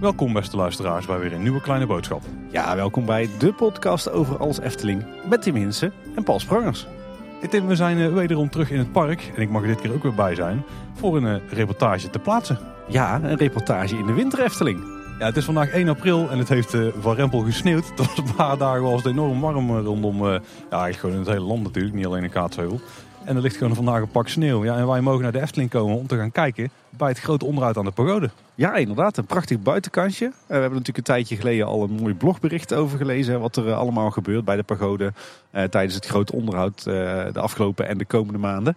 Welkom beste luisteraars bij weer een nieuwe kleine boodschap. Ja, welkom bij de podcast over alles Efteling met Tim Hinsen en Paul Sprangers. Hey Tim, we zijn eh, wederom terug in het park en ik mag er dit keer ook weer bij zijn voor een eh, reportage te plaatsen. Ja, een reportage in de winter Efteling. Ja, het is vandaag 1 april en het heeft eh, van Rempel gesneeuwd. Was een paar dagen was het enorm warm eh, rondom, eh, ja gewoon in het hele land natuurlijk, niet alleen in Kaatsheuvel. En er ligt gewoon vandaag een pak sneeuw. Ja, en wij mogen naar de Efteling komen om te gaan kijken bij het grote onderhoud aan de pagode. Ja, inderdaad, een prachtig buitenkansje. Eh, we hebben natuurlijk een tijdje geleden al een mooi blogbericht over gelezen. Wat er allemaal gebeurt bij de pagode tijdens het grote onderhoud de afgelopen en de komende maanden.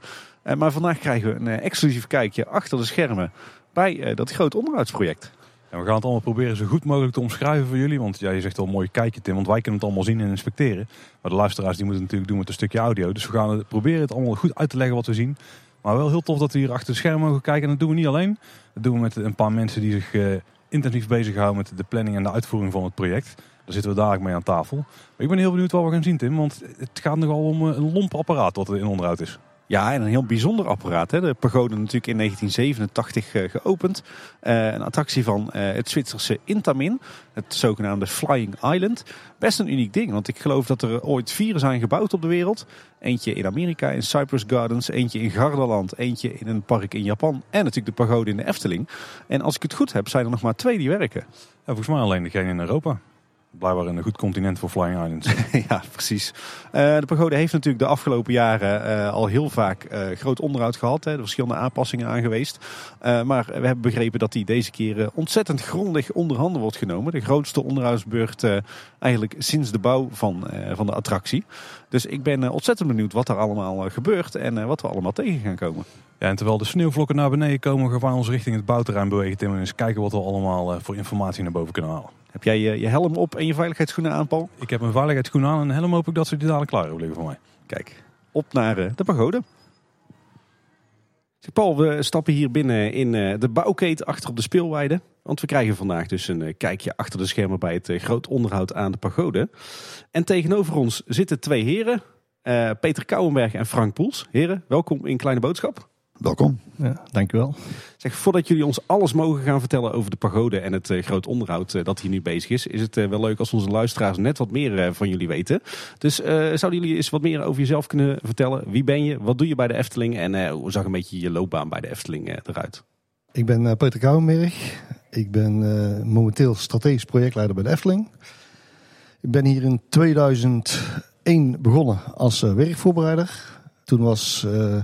Maar vandaag krijgen we een exclusief kijkje achter de schermen bij dat groot onderhoudsproject. En we gaan het allemaal proberen zo goed mogelijk te omschrijven voor jullie. Want ja, je zegt al mooi kijken Tim, want wij kunnen het allemaal zien en inspecteren. Maar de luisteraars die moeten het natuurlijk doen met een stukje audio. Dus we gaan het proberen het allemaal goed uit te leggen wat we zien. Maar wel heel tof dat we hier achter de schermen mogen kijken. En dat doen we niet alleen. Dat doen we met een paar mensen die zich eh, intensief bezighouden met de planning en de uitvoering van het project. Daar zitten we dadelijk mee aan tafel. Maar ik ben heel benieuwd wat we gaan zien Tim. Want het gaat nogal om eh, een lomp apparaat wat er in onderhoud is. Ja, en een heel bijzonder apparaat. Hè. De pagode natuurlijk in 1987 eh, geopend. Eh, een attractie van eh, het Zwitserse Intamin. Het zogenaamde Flying Island. Best een uniek ding, want ik geloof dat er ooit vier zijn gebouwd op de wereld. Eentje in Amerika, in Cypress Gardens. Eentje in Gardaland. Eentje in een park in Japan. En natuurlijk de pagode in de Efteling. En als ik het goed heb, zijn er nog maar twee die werken. En volgens mij alleen degene in Europa. Blijkbaar een goed continent voor Flying Islands. ja, precies. Eh, de pagode heeft natuurlijk de afgelopen jaren eh, al heel vaak eh, groot onderhoud gehad. Hè. Er verschillende aanpassingen aan geweest. Maar we hebben begrepen dat die deze keer ontzettend grondig onder handen wordt genomen. De grootste onderhoudsbeurt eigenlijk sinds de bouw van, van de attractie. Dus ik ben ontzettend benieuwd wat er allemaal gebeurt en wat we allemaal tegen gaan komen. Ja, en terwijl de sneeuwvlokken naar beneden komen, gaan wij ons richting het bouwterrein bewegen. En eens kijken wat we allemaal voor informatie naar boven kunnen halen. Heb jij je, je helm op en je veiligheidsschoenen aan, Paul? Ik heb een veiligheidsschoen aan en helemaal hoop ik dat ze die dadelijk klaar hebben liggen voor mij. Kijk, op naar eh, de pagode. Zeg, Paul, we stappen hier binnen in eh, de bouwketen achter op de speelweide. Want we krijgen vandaag dus een eh, kijkje achter de schermen bij het eh, groot onderhoud aan de pagode. En tegenover ons zitten twee heren. eh, Peter Kouwenberg en Frank Poels. Heren, welkom in Kleine Boodschap. Welkom. Ja, dankjewel. Zeg, voordat jullie ons alles mogen gaan vertellen over de pagode en het eh, groot onderhoud eh, dat hier nu bezig is, is het eh, wel leuk als onze luisteraars net wat meer van jullie weten. Dus eh, zouden jullie eens wat meer over jezelf kunnen vertellen? Wie ben je? Wat doe je bij de Efteling? En eh, hoe zag een beetje je loopbaan bij de Efteling eh, eruit? Ik ben eh, Peter Kouwenberg. Ik ben eh, momenteel strategisch projectleider bij de Efteling. Ik ben hier in 2001 begonnen als eh, werkvoorbereider. Toen was eh,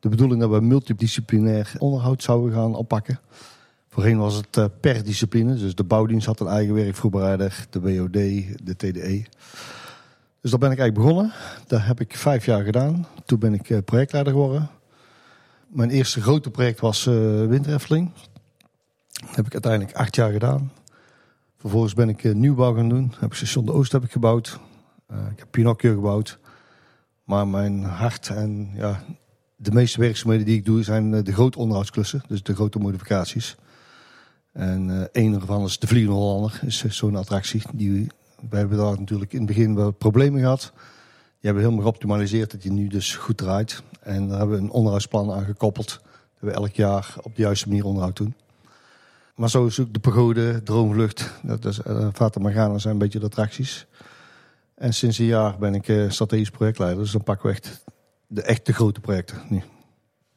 de bedoeling dat we multidisciplinair onderhoud zouden gaan oppakken. Voorheen was het eh, per discipline. Dus de bouwdienst had een eigen werkvoorbereider, de WOD, de TDE. Dus daar ben ik eigenlijk begonnen. Dat heb ik vijf jaar gedaan. Toen ben ik eh, projectleider geworden. Mijn eerste grote project was eh Winter Efteling. Dat heb ik uiteindelijk acht jaar gedaan. Vervolgens ben ik nieuwbouw gaan doen. Heb ik Station de Oost heb ik gebouwd. Ik heb Pinocchio gebouwd. Maar mijn hart en ja, de meeste werkzaamheden die ik doe zijn eh, de grote onderhoudsklussen. Dus de grote modificaties. En eh een ervan is de Vliegende Hollander. Is eh, zo'n attractie. Die, wij hebben daar natuurlijk in het begin wel problemen gehad. Die hebben we helemaal geoptimaliseerd dat die nu dus goed draait. En daar hebben we een onderhoudsplan aan gekoppeld. Dat we elk jaar op de juiste manier onderhoud doen. Maar zo is ook de pagode, Droomvlucht, dat is, uh, zijn een beetje de attracties. En sinds een jaar ben ik eh, strategisch projectleider. Dus dan pakken we echt de echte grote projecten nu.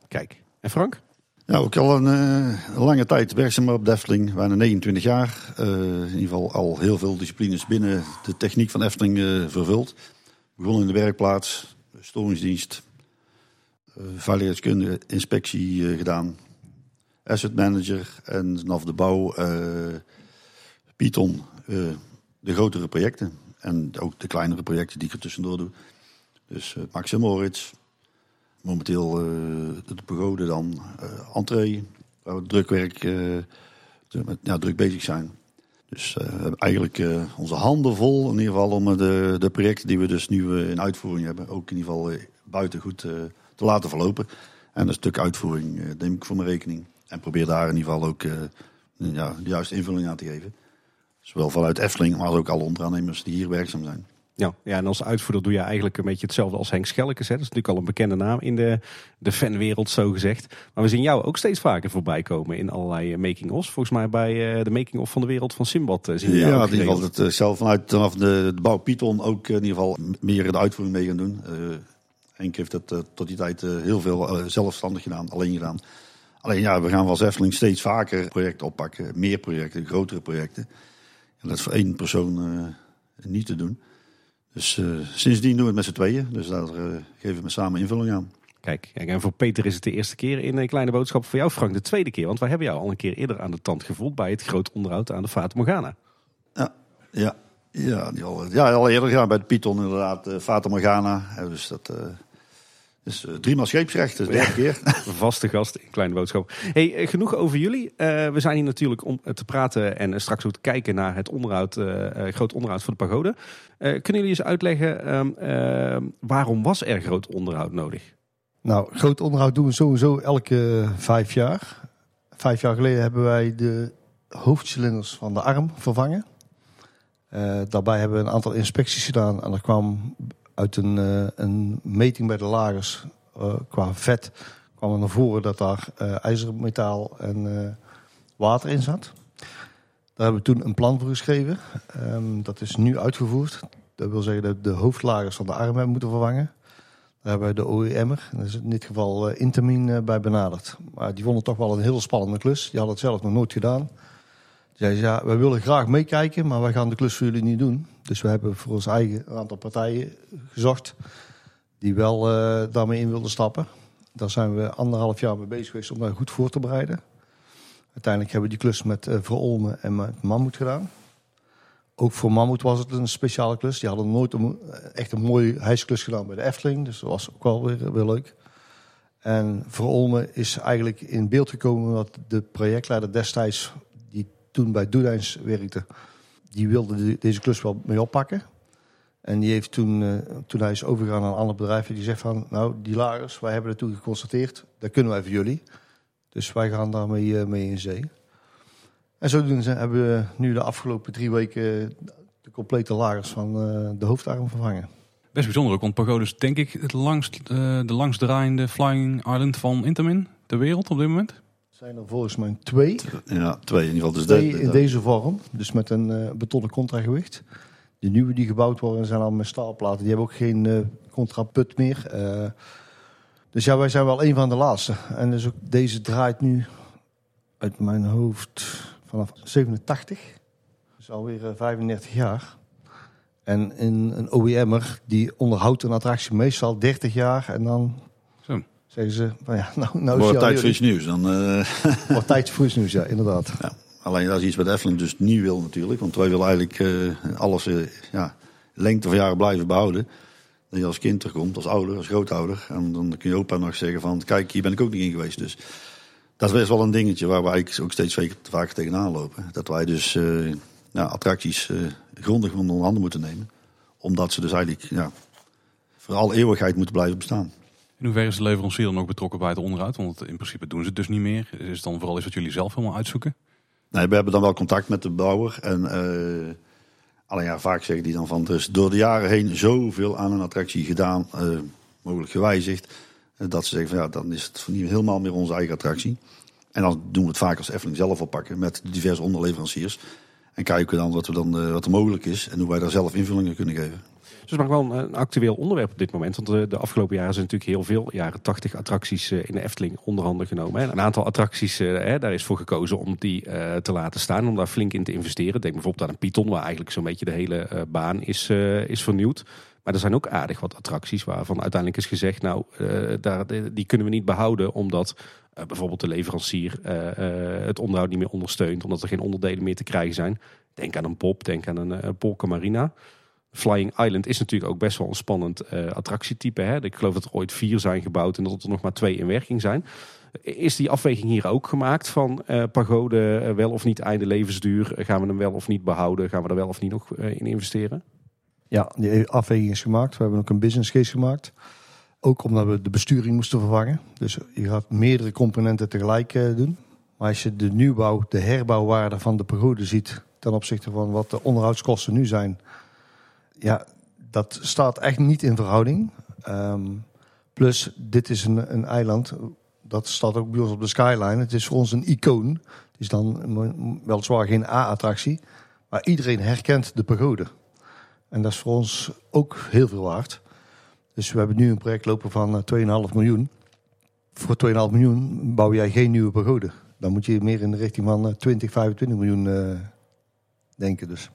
Kijk. En Frank? Ja, ook al een eh, lange tijd werkzaam op de Efteling, bijna 29 jaar. Eh, in ieder geval al heel veel disciplines binnen de techniek van Efteling eh, vervuld. Begonnen in de werkplaats, storingsdienst, eh veiligheidskunde, inspectie eh, gedaan. Asset manager en vanaf de bouw eh Python, eh, de grotere projecten. En ook de kleinere projecten die ik er tussendoor doe. Dus Max en Moritz, momenteel eh, de pagode dan, eh entree, waar we drukwerk, eh, met, ja, druk bezig zijn. Dus eh, eigenlijk eh, onze handen vol, in ieder geval om eh, de, de projecten die we dus nu eh, in uitvoering hebben, ook in ieder geval eh, buiten goed eh, te laten verlopen. En een stuk uitvoering eh, neem ik voor mijn rekening. En probeer daar in ieder geval ook eh, ja, de juiste invulling aan te geven. Zowel vanuit Efteling, maar ook alle onderaannemers die hier werkzaam zijn. Ja, ja, en als uitvoerder doe je eigenlijk een beetje hetzelfde als Henk Schelkes. Hè. Dat is natuurlijk al een bekende naam in de, de fanwereld, zo gezegd. Maar we zien jou ook steeds vaker voorbij komen in allerlei making-ofs. Volgens mij bij uh, de making-of van de wereld van Simbad uh, zien we Ja, in ieder geval het, zelf vanuit vanaf de, de bouw Python ook in ieder geval meer de uitvoering mee gaan doen. Uh, Henk heeft het tot die tijd heel veel zelfstandig gedaan, alleen gedaan. Alleen ja, we gaan als Efteling steeds vaker projecten oppakken. Meer projecten, grotere projecten. En dat is voor één persoon niet te doen. Dus uh, sindsdien doen we het met z'n tweeën. Dus daar uh, geven we samen invulling aan. Kijk, kijk, en voor Peter is het de eerste keer in een kleine boodschap. Voor jou, Frank, de tweede keer. Want wij hebben jou al een keer eerder aan de tand gevoeld bij het groot onderhoud aan de Fata Morgana. Ja, ja, ja, die al, ja al eerder ja, bij de Python inderdaad. Uh, Fata Morgana. dus dat dus uh, driemaal scheepsrecht, dus derde keer. Vaste gast in Kleine Boodschap. Hey, uh, genoeg over jullie. Uh, we zijn hier natuurlijk om te praten en straks ook te kijken naar het onderhoud, groot onderhoud van de pagode. kunnen jullie eens uitleggen um, waarom was er groot onderhoud nodig? Nou, groot onderhoud doen we sowieso elke vijf jaar. Vijf jaar geleden hebben wij de hoofdcilinders van de arm vervangen. daarbij hebben we een aantal inspecties gedaan en er kwam uit een, uh, een meting bij de lagers uh, qua vet kwam er naar voren dat daar uh, ijzermetaal en water in zat. Daar hebben we toen een plan voor geschreven. Um, dat is nu uitgevoerd. Dat wil zeggen dat de hoofdlagers van de arm hebben moeten vervangen. Daar hebben we de OEM'er, in dit geval Intermin, bij benaderd. Maar die vonden toch wel een heel spannende klus. Die hadden het zelf nog nooit gedaan. Zei ja, we willen graag meekijken, maar wij gaan de klus voor jullie niet doen. Dus we hebben voor ons eigen een aantal partijen gezocht die wel uh, daarmee in wilden stappen. Daar zijn we anderhalf jaar mee bezig geweest om daar goed voor te bereiden. Uiteindelijk hebben we die klus met uh, Verolmen en met Mammoet gedaan. Ook voor Mammoet was het een speciale klus. Die hadden nooit een, echt een mooie hijsklus gedaan bij de Efteling. Dus dat was ook wel weer, weer leuk. En Verolmen is eigenlijk in beeld gekomen dat de projectleider destijds toen bij Doedijns werkte, die wilde de, deze klus wel mee oppakken. En die heeft toen, uh, toen hij is overgegaan naar een ander bedrijf, die zegt van, nou, die lagers, wij hebben het toen geconstateerd, dat kunnen wij voor jullie. Dus wij gaan daarmee uh, mee in zee. En zodoende hebben we nu de afgelopen drie weken de complete lagers van uh, de hoofdarm vervangen. Best bijzonder ook, want Pagode is denk ik het langst, de langst draaiende Flying Island van Intamin ter wereld op dit moment zijn er volgens mij twee. Ja, twee in ieder geval. Dus twee de, de, in deze vorm, dus met een uh, betonnen contragewicht. De nieuwe die gebouwd worden zijn al met staalplaten. Die hebben ook geen uh, contraput meer. Uh, dus ja, wij zijn wel een van de laatste. En dus ook deze draait nu uit mijn hoofd vanaf 87. Dus alweer 35 jaar. En in een OEM'er die onderhoudt een attractie meestal 30 jaar en dan. Zeggen ze, van ja, nou, nou Wordt tijd voor iets nieuws. Dan, uh, Wordt tijd voor iets nieuws, ja, inderdaad. ja. Alleen dat is iets wat Efteling dus niet wil natuurlijk. Want wij willen eigenlijk uh, alles uh, ja, lengte van jaren blijven behouden. Dat je als kind terugkomt, als ouder, als grootouder. En dan kun je opa nog zeggen van, kijk, hier ben ik ook niet in geweest. Dus dat is best wel een dingetje waar wij ook steeds vaker tegenaan lopen. Dat wij dus uh, ja, attracties grondig onder handen moeten nemen. Omdat ze dus eigenlijk ja, voor alle eeuwigheid moeten blijven bestaan. In hoeverre is de leverancier dan nog betrokken bij het onderhoud? Want in principe doen ze het dus niet meer. Is het dan vooral iets wat jullie zelf helemaal uitzoeken? Nee, we hebben dan wel contact met de bouwer. En uh, alleen ja, vaak zeggen die dan van, is door de jaren heen zoveel aan een attractie gedaan, uh, mogelijk gewijzigd. Uh, dat ze zeggen van ja, dan is het niet helemaal meer onze eigen attractie. En dan doen we het vaak als Efteling zelf oppakken met diverse onderleveranciers. En kijken dan wat, we dan, wat er mogelijk is en hoe wij daar zelf invullingen kunnen geven. Dus het is wel een actueel onderwerp op dit moment. Want de, de afgelopen jaren zijn natuurlijk heel veel, jaren 80 attracties in de Efteling onder handen genomen. Hè. Een aantal attracties, hè, daar is voor gekozen om die te laten staan. Om daar flink in te investeren. Denk bijvoorbeeld aan een Python, waar eigenlijk zo'n beetje de hele baan is, is vernieuwd. Maar er zijn ook aardig wat attracties waarvan uiteindelijk is gezegd... nou, daar, die kunnen we niet behouden omdat bijvoorbeeld de leverancier het onderhoud niet meer ondersteunt. Omdat er geen onderdelen meer te krijgen zijn. Denk aan een Bob, denk aan een Polka Marina... Flying Island is natuurlijk ook best wel een spannend uh, attractietype. Hè? Ik geloof dat er ooit vier zijn gebouwd en dat er nog maar twee in werking zijn. Is die afweging hier ook gemaakt van uh, pagode uh, wel of niet einde levensduur? Gaan we hem wel of niet behouden? Gaan we er wel of niet nog in investeren? Ja, die afweging is gemaakt. We hebben ook een business case gemaakt. Ook omdat we de besturing moesten vervangen. Dus je gaat meerdere componenten tegelijk doen. Maar als je de nieuwbouw, de herbouwwaarde van de pagode ziet... ten opzichte van wat de onderhoudskosten nu zijn ja, Dat staat echt niet in verhouding. Ehm, plus, dit is een, een eiland. Dat staat ook bij ons op de skyline. Het is voor ons een icoon. Het is dan weliswaar geen A-attractie. Maar iedereen herkent de pagode. En dat is voor ons ook heel veel waard. Dus we hebben nu een project lopen van 2,5 miljoen. Voor 2,5 miljoen bouw jij geen nieuwe pagode. Dan moet je meer in de richting van 20, 25 miljoen uh, denken. Dus.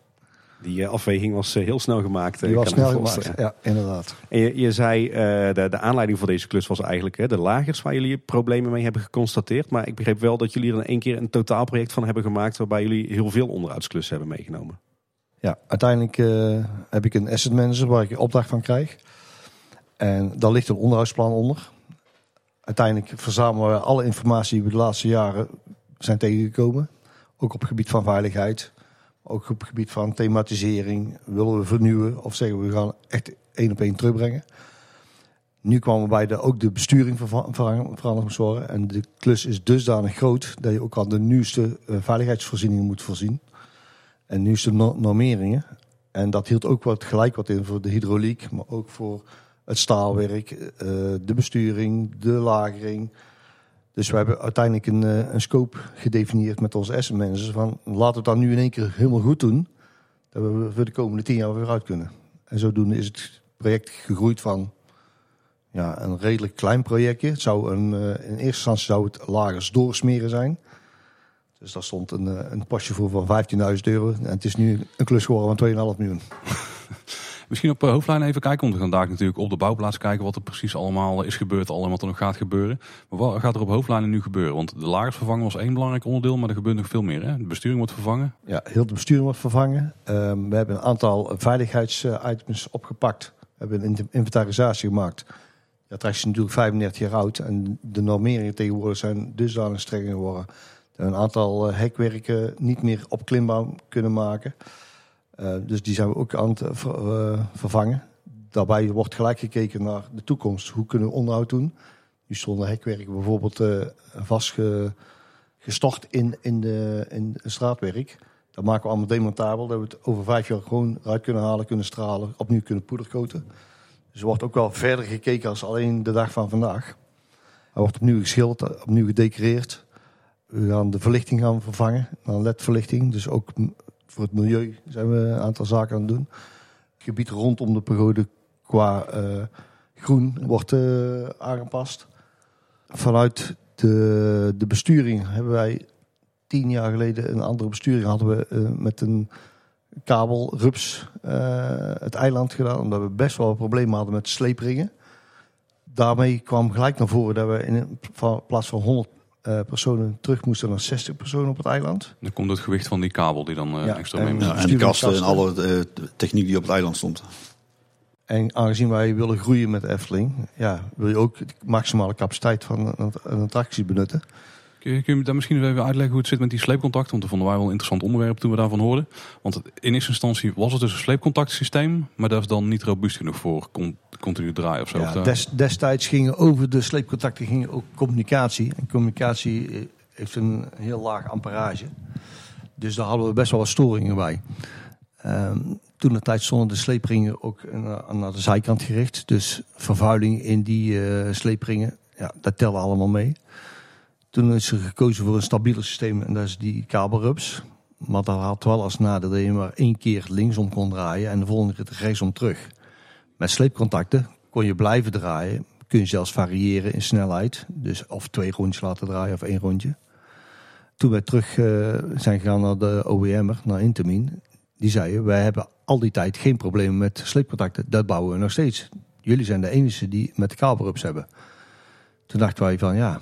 Die uh, afweging was uh, heel snel gemaakt. Die was snel gemaakt, ja, inderdaad. En je, je zei, de, de aanleiding voor deze klus was eigenlijk hè, de lagers waar jullie problemen mee hebben geconstateerd. Maar ik begreep wel dat jullie er in één keer een totaalproject van hebben gemaakt waarbij jullie heel veel onderhoudsklussen hebben meegenomen. Ja, uiteindelijk heb ik een asset manager waar ik opdracht van krijg. En daar ligt een onderhoudsplan onder uiteindelijk verzamelen we alle informatie die we de laatste jaren zijn tegengekomen. Ook op het gebied van veiligheid. Ook op het gebied van thematisering. Willen we vernieuwen of zeggen we gaan echt één op één terugbrengen. Nu kwamen bij de, ook de besturing moest worden. En de klus is dusdanig groot dat je ook aan de nieuwste eh, veiligheidsvoorzieningen moet voorzien. En nieuwste normeringen. En dat hield ook wat gelijk wat in voor de hydrauliek, maar ook voor het staalwerk, eh, de besturing, de lagering. Dus we hebben uiteindelijk een, eh, een scope gedefinieerd met onze asset managers. Van laten we het dan nu in één keer helemaal goed doen. Dat we voor de komende tien jaar weer uit kunnen. En zodoende is het project gegroeid van ja, een redelijk klein projectje. Het zou een, eh, in eerste instantie zou het lagers doorsmeren zijn. Dus daar stond een, een pasje voor van 15.000 euro. En het is nu een klus geworden van 2,5 miljoen. Misschien op eh, hoofdlijn even kijken, want we gaan daar natuurlijk op de bouwplaats kijken wat er precies allemaal is gebeurd al en wat er nog gaat gebeuren. Maar wat gaat er op hoofdlijnen nu gebeuren? Want de lagers vervangen was één belangrijk onderdeel, maar er gebeurt nog veel meer. Hè? De besturing wordt vervangen. Ja, heel de besturing wordt vervangen. Ehm, we hebben een aantal veiligheidsitems opgepakt. We hebben een inventarisatie gemaakt. De attractie is natuurlijk 35 jaar oud en de normeringen tegenwoordig zijn dusdanig streng geworden. We een aantal eh, hekwerken niet meer opklimbaar kunnen maken. Eh, dus die zijn we ook aan het uh, vervangen. Daarbij wordt gelijk gekeken naar de toekomst. Hoe kunnen we onderhoud doen? Nu stonden hekwerken bijvoorbeeld vastgestort in, in, de, in straatwerk. Dat maken we allemaal demontabel. Dat we het over vijf jaar gewoon eruit kunnen halen, kunnen stralen, opnieuw kunnen poederkoten. Dus er wordt ook wel verder gekeken als alleen de dag van vandaag. Hij wordt opnieuw geschilderd, opnieuw gedecoreerd. We gaan de verlichting gaan vervangen naar LED-verlichting. Dus ook voor het milieu zijn we een aantal zaken aan het doen. Het gebied rondom de pagode qua uh, groen wordt uh, aangepast. Vanuit de, de besturing hebben wij tien jaar geleden een andere besturing hadden we uh, met een kabel rups het eiland gedaan. Omdat we best wel een probleem hadden met sleepringen. Daarmee kwam gelijk naar voren dat we in plaats van 100 uh, personen terug moesten naar 60 personen op het eiland. Dan komt het gewicht van die kabel die dan uh, ja, extra mee moet. Ja, en die kasten en alle uh, techniek die op het eiland stond. En aangezien wij willen groeien met Efteling, ja, wil je ook de maximale capaciteit van een, een attractie benutten. Kun je, daar misschien even uitleggen hoe het zit met die sleepcontacten? Want dat vonden wij wel een interessant onderwerp toen we daarvan hoorden. Want in eerste instantie was het dus een sleepcontactsysteem, maar dat is dan niet robuust genoeg voor continu draaien of zo. Ja, des, destijds gingen over de sleepcontacten gingen ook communicatie. En communicatie eh, heeft een heel laag amperage. Dus daar hadden we best wel wat storingen bij. Um, toen de tijd stonden de sleepringen ook naar de zijkant gericht. Dus vervuiling in die uh, sleepringen, ja, dat telde allemaal mee. Toen is er gekozen voor een stabieler systeem en dat is die kabelrups. Maar dat had wel als nadeel dat je maar één keer linksom kon draaien en de volgende keer rechtsom terug. Met sleepcontacten kon je blijven draaien. Kun je zelfs variëren in snelheid. Dus of twee rondjes laten draaien of één rondje. Toen wij terug uh, zijn gegaan naar de OEM'er, naar Intamin. Die zeiden, wij hebben al die tijd geen problemen met sleepcontacten. Dat bouwen we nog steeds. Jullie zijn de enige die met kabelrups hebben. Toen dachten wij van ja,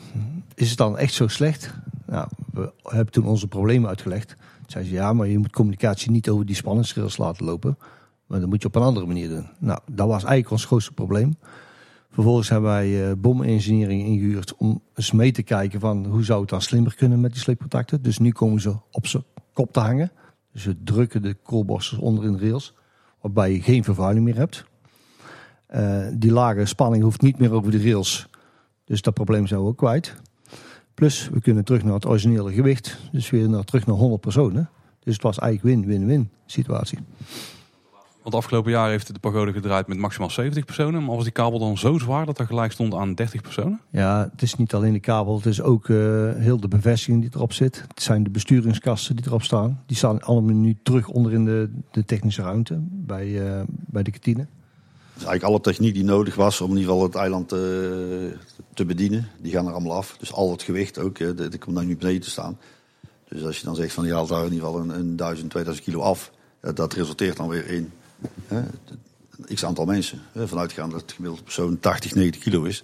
is het dan echt zo slecht? Nou, we hebben toen onze problemen uitgelegd. Toen zei ze ja, maar je moet communicatie niet over die spanningsrails laten lopen. Maar dat moet je op een andere manier doen. Nou, dat was eigenlijk ons grootste probleem. Vervolgens hebben wij uh, ingehuurd om eens mee te kijken van hoe zou het dan slimmer kunnen met die sleepcontacten. Dus nu komen ze op zijn kop te hangen. Dus drukken de koolborstels onder in de rails, waarbij je geen vervuiling meer hebt. Uh, die lage spanning hoeft niet meer over de rails dus dat probleem zijn we ook kwijt. Plus, we kunnen terug naar het originele gewicht. Dus weer naar, terug naar 100 personen. Dus het was eigenlijk win-win-win situatie. Want afgelopen jaar heeft de pagode gedraaid met maximaal 70 personen. Maar was die kabel dan zo zwaar dat er gelijk stond aan 30 personen? Ja, het is niet alleen de kabel, het is ook uh, heel de bevestiging die erop zit. Het zijn de besturingskasten die erop staan. Die staan allemaal nu terug onder in de, de technische ruimte bij, uh, bij de kantine. Eigenlijk alle techniek die nodig was om in ieder geval het eiland uh, te bedienen, die gaan er allemaal af. Dus al het gewicht ook, dat komt dan nu beneden te staan. Dus als je dan zegt van je haalt daar in ieder geval een, een 1000, 2000 kilo af, dat resulteert dan weer in een x aantal mensen. Vanuitgaan dat het gemiddelde persoon 80, 90 kilo is.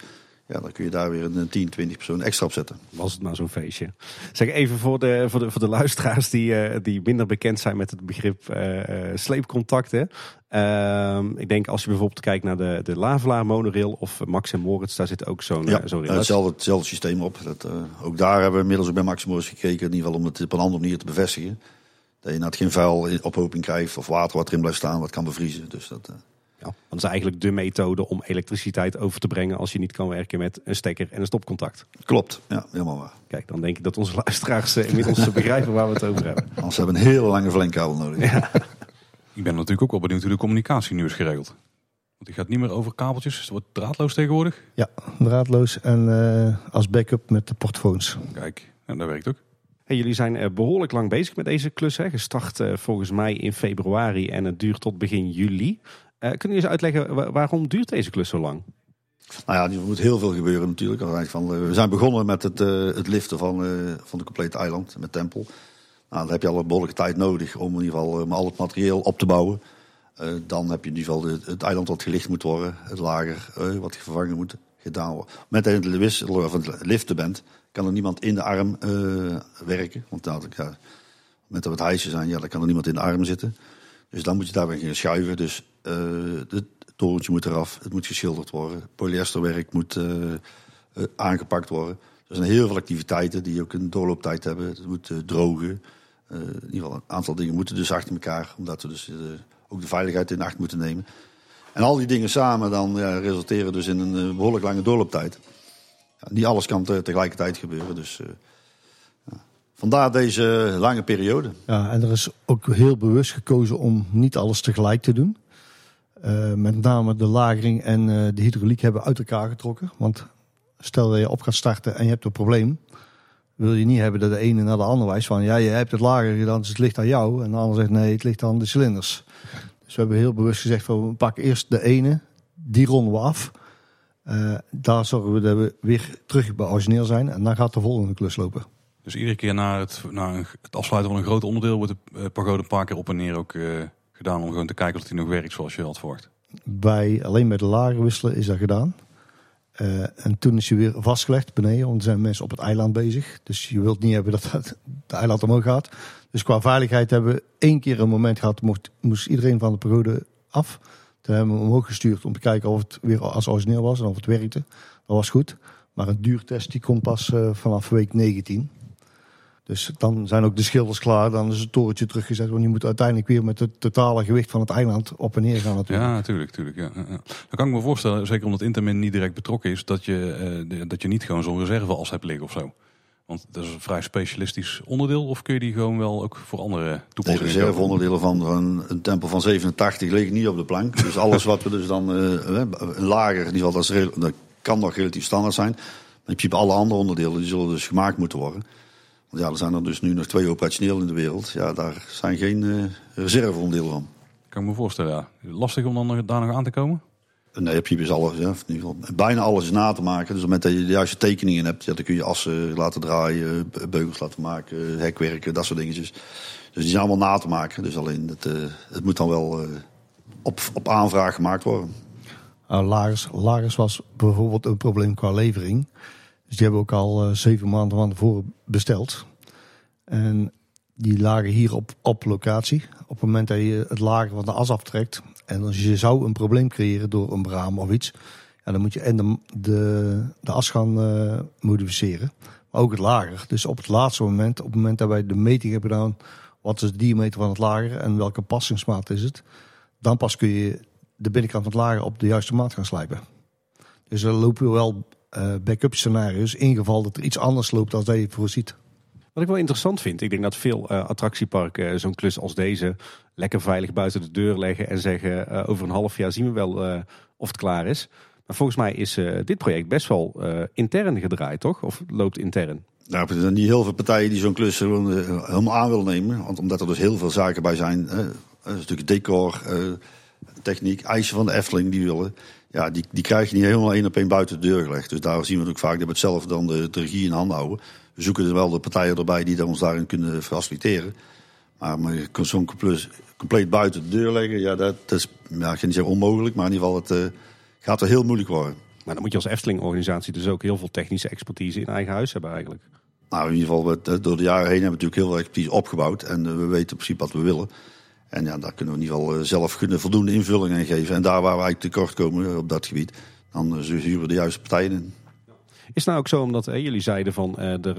Ja, dan kun je daar weer een 10, 20 persoon extra op zetten. Was het maar zo'n feestje. Zeg even voor de, voor de, voor de luisteraars die, uh, die minder bekend zijn met het begrip uh, sleepcontacten. Uh, ik denk als je bijvoorbeeld kijkt naar de, de Lavelaar monorail of Max en Moritz, daar zit ook zo'n ja, zo'n hetzelfde, hetzelfde systeem op. Dat, ook daar hebben we inmiddels ook bij Max en Moritz gekeken, in ieder geval om het op een andere manier te bevestigen. Dat je net geen vuil ophoping krijgt of water wat erin blijft staan, wat kan bevriezen. Dus dat, uh... ja, dat is eigenlijk de methode om elektriciteit over te brengen als je niet kan werken met een stekker en een stopcontact. Klopt, ja, helemaal waar. Kijk, dan denk ik dat onze luisteraars uh, inmiddels begrijpen waar we het over hebben. Anders hebben we een hele lange verlengkabel nodig. Ja. Ik ben natuurlijk ook wel benieuwd hoe de communicatie nu is geregeld. Want die gaat niet meer over kabeltjes, het wordt draadloos tegenwoordig. Ja, draadloos en uh, als backup met de portfoons. Kijk, en dat werkt ook. Hey, jullie zijn uh, behoorlijk lang bezig met deze klus. Hè? Gestart uh, volgens mij in februari en het duurt tot begin juli. Uh, kunnen jullie eens uitleggen waarom duurt deze klus zo lang? Nou ja, er moet heel veel gebeuren natuurlijk. Van, we zijn begonnen met het, het liften van, van de complete eiland met Tempel. Nou, dan heb je al een behoorlijke tijd nodig om in ieder geval al het materieel op te bouwen. dan heb je in ieder geval het eiland wat gelicht moet worden, het lager wat vervangen moet gedaan worden. Met je het liften bent, kan er niemand in de arm werken. Want nou, ja, met dat we het hijsen zijn, ja, dan kan er niemand in de arm zitten. Dus dan moet je daarbij gaan schuiven. Dus het torentje moet eraf, het moet geschilderd worden. Polyesterwerk moet uh, aangepakt worden. Er zijn heel veel activiteiten die ook een doorlooptijd hebben. Het moet drogen. in ieder geval een aantal dingen moeten dus achter elkaar. Omdat we dus ook de veiligheid in acht moeten nemen. En al die dingen samen dan ja, resulteren dus in een behoorlijk lange doorlooptijd. Ja, niet alles kan te, tegelijkertijd gebeuren. Dus ja. vandaar deze lange periode. Ja, en er is ook heel bewust gekozen om niet alles tegelijk te doen. Uh, met name de lagering en uh, de hydrauliek hebben uit elkaar getrokken. Want stel dat je op gaat starten en je hebt een probleem. Wil je niet hebben dat de ene naar de ander wijst van ja, je hebt het lager gedaan, dus het ligt aan jou. En de ander zegt nee, het ligt aan de cilinders. Dus we hebben heel bewust gezegd van we pakken eerst de ene, die ronden we af. Uh, daar zorgen we dat we weer terug bij origineel zijn en dan gaat de volgende klus lopen. Dus iedere keer na het, na het afsluiten van een groot onderdeel wordt de pagode een paar keer op en neer ook gedaan om gewoon te kijken of hij nog werkt zoals je had verwacht. Bij, alleen bij de lagen wisselen is dat gedaan. en toen is hij weer vastgelegd beneden, want zijn mensen op het eiland bezig. Dus je wilt niet hebben dat het, eiland omhoog gaat. Dus qua veiligheid hebben we één keer een moment gehad, mocht, moest iedereen van de pagode af. Toen hebben we hem omhoog gestuurd om te kijken of het weer als origineel was en of het werkte. Dat was goed. Maar een duurtest die komt pas uh, vanaf week 19. Dus dan zijn ook de schilders klaar. Dan is het torentje teruggezet. Want je moet uiteindelijk weer met het totale gewicht van het eiland op en neer gaan natuurlijk. Ja, natuurlijk. natuurlijk ja. Dan kan ik me voorstellen, zeker omdat Intermin niet direct betrokken is, dat je, uh, dat je niet gewoon zo'n reserveas hebt liggen of zo. Want dat is een vrij specialistisch onderdeel. Of kun je die gewoon wel ook voor andere toepassingen? De reserveonderdelen van een, een tempel van 87 liggen niet op de plank. Dus alles wat we dus dan uh, een lager, die zal, dat, is, dat kan nog relatief standaard zijn. Maar in principe alle andere onderdelen die zullen dus gemaakt moeten worden. Want ja, er zijn er dus nu nog twee operationeel in de wereld. Ja, daar zijn geen uh, reserveonderdelen van. Kan ik me voorstellen, ja. Lastig om dan daar nog aan te komen? Nee, heb je dus alles. Ja, in ieder geval, bijna alles is na te maken. Dus met dat je de juiste tekeningen hebt, ja, dan kun je assen laten draaien, beugels laten maken, hekwerken, dat soort dingetjes. Dus die zijn allemaal na te maken. Dus alleen, het, uh, het moet dan wel uh, op, op aanvraag gemaakt worden. Uh, lagers, lagers was bijvoorbeeld een probleem qua levering. Dus die hebben we ook al uh, zeven maanden van tevoren besteld. En die lagen hier op, op locatie. Op het moment dat je het lager van de as aftrekt, en als je zou een probleem creëren door een braam of iets, ja, dan moet je en de, de, de as gaan uh, modificeren. Maar ook het lager. Dus op het laatste moment, op het moment dat wij de meting hebben gedaan, wat is de diameter van het lager en welke passingsmaat is het, dan pas kun je de binnenkant van het lager op de juiste maat gaan slijpen. Dus er lopen wel uh, backup scenario's in geval dat er iets anders loopt dan dat je voorziet. Wat ik wel interessant vind, ik denk dat veel uh, attractieparken zo'n klus als deze lekker veilig buiten de deur leggen en zeggen over een half jaar zien we wel of het klaar is. Maar volgens mij is dit project best wel intern gedraaid, toch? Of loopt intern? Nou, er zijn niet heel veel partijen die zo'n klus helemaal aan willen nemen. Want omdat er dus heel veel zaken bij zijn. een stukje decor, techniek, eisen van de Efteling die willen. Ja, die, die krijg je niet helemaal één op één buiten de deur gelegd. Dus daar zien we ook vaak dat we het zelf dan de, de regie in handen houden. We zoeken er wel de partijen erbij die ons daarin kunnen faciliteren. Maar, maar zo'n compleet buiten de deur leggen, ja, dat, is, ja, ik ga niet zeggen onmogelijk, maar in ieder geval, het uh, gaat er heel moeilijk worden. Maar dan moet je als Efteling-organisatie dus ook heel veel technische expertise in eigen huis hebben eigenlijk. Nou, in ieder geval, we, door de jaren heen hebben we natuurlijk heel veel expertise opgebouwd. En uh, we weten in principe wat we willen. En ja, daar kunnen we in ieder geval eh, zelf kunnen voldoende invulling aan geven. En daar waar we eigenlijk tekort komen op dat gebied, dan huren we de juiste partijen in. Is het nou ook zo omdat jullie zeiden van er,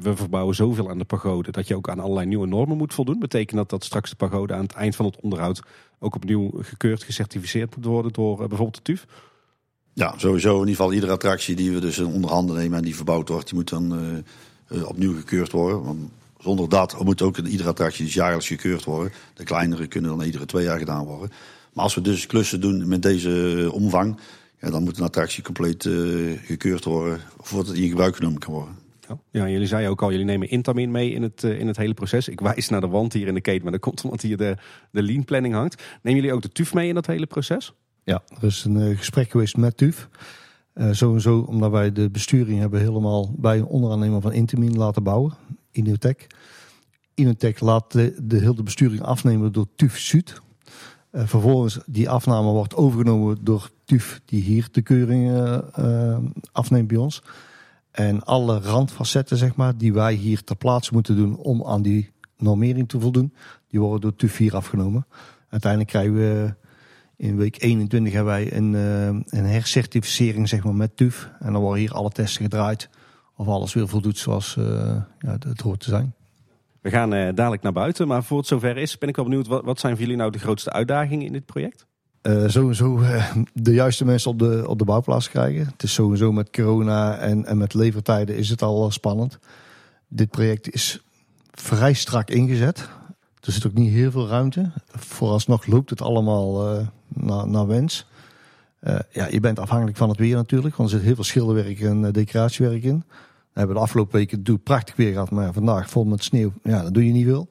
we verbouwen zoveel aan de pagode dat je ook aan allerlei nieuwe normen moet voldoen? Betekent dat dat straks de pagode aan het eind van het onderhoud ook opnieuw gekeurd, gecertificeerd moet worden door bijvoorbeeld de TUF? Ja, sowieso. In ieder geval iedere attractie die we dus onder handen nemen en die verbouwd wordt, die moet dan opnieuw gekeurd worden. Want zonder dat moet ook iedere attractie dus jaarlijks gekeurd worden. De kleinere kunnen dan iedere twee jaar gedaan worden. Maar als we dus klussen doen met deze omvang, ja, dan moet een attractie compleet uh, gekeurd worden voordat het in gebruik genomen kan worden. Ja, jullie zeiden ook al, jullie nemen Intamin mee in het, uh, in het hele proces. Ik wijs naar de wand hier in de keten, maar dat komt omdat hier de, de lean planning hangt. Nemen jullie ook de TUF mee in dat hele proces? Ja, er is een uh, gesprek geweest met TUF. sowieso omdat wij de besturing hebben helemaal bij een onderaannemer van Intamin laten bouwen. Inotec. Inotec laat de, de hele besturing afnemen door TUF Zuid. Uh, vervolgens die afname wordt overgenomen door TUF die hier de keuring uh, afneemt bij ons. En alle randfacetten zeg maar, die wij hier ter plaatse moeten doen om aan die normering te voldoen, die worden door TUF hier afgenomen. Uiteindelijk krijgen we in week 21 hebben wij een, een hercertificering zeg maar, met TUF. En dan worden hier alle testen gedraaid of alles weer voldoet zoals ja, het hoort te zijn. We gaan uh, dadelijk naar buiten, maar voor het zover is, ben ik wel benieuwd, wat, wat zijn voor jullie nou de grootste uitdagingen in dit project? Uh, sowieso uh, de juiste mensen op de, op de bouwplaats krijgen. Het is sowieso met corona en, en met levertijden is het al spannend. Dit project is vrij strak ingezet. Er zit ook niet heel veel ruimte. Vooralsnog loopt het allemaal naar, naar wens. ja, je bent afhankelijk van het weer natuurlijk, want er zit heel veel schilderwerk en decoratiewerk in. We hebben de afgelopen weken doe prachtig weer gehad, maar vandaag vol met sneeuw, ja, dat doe je niet veel.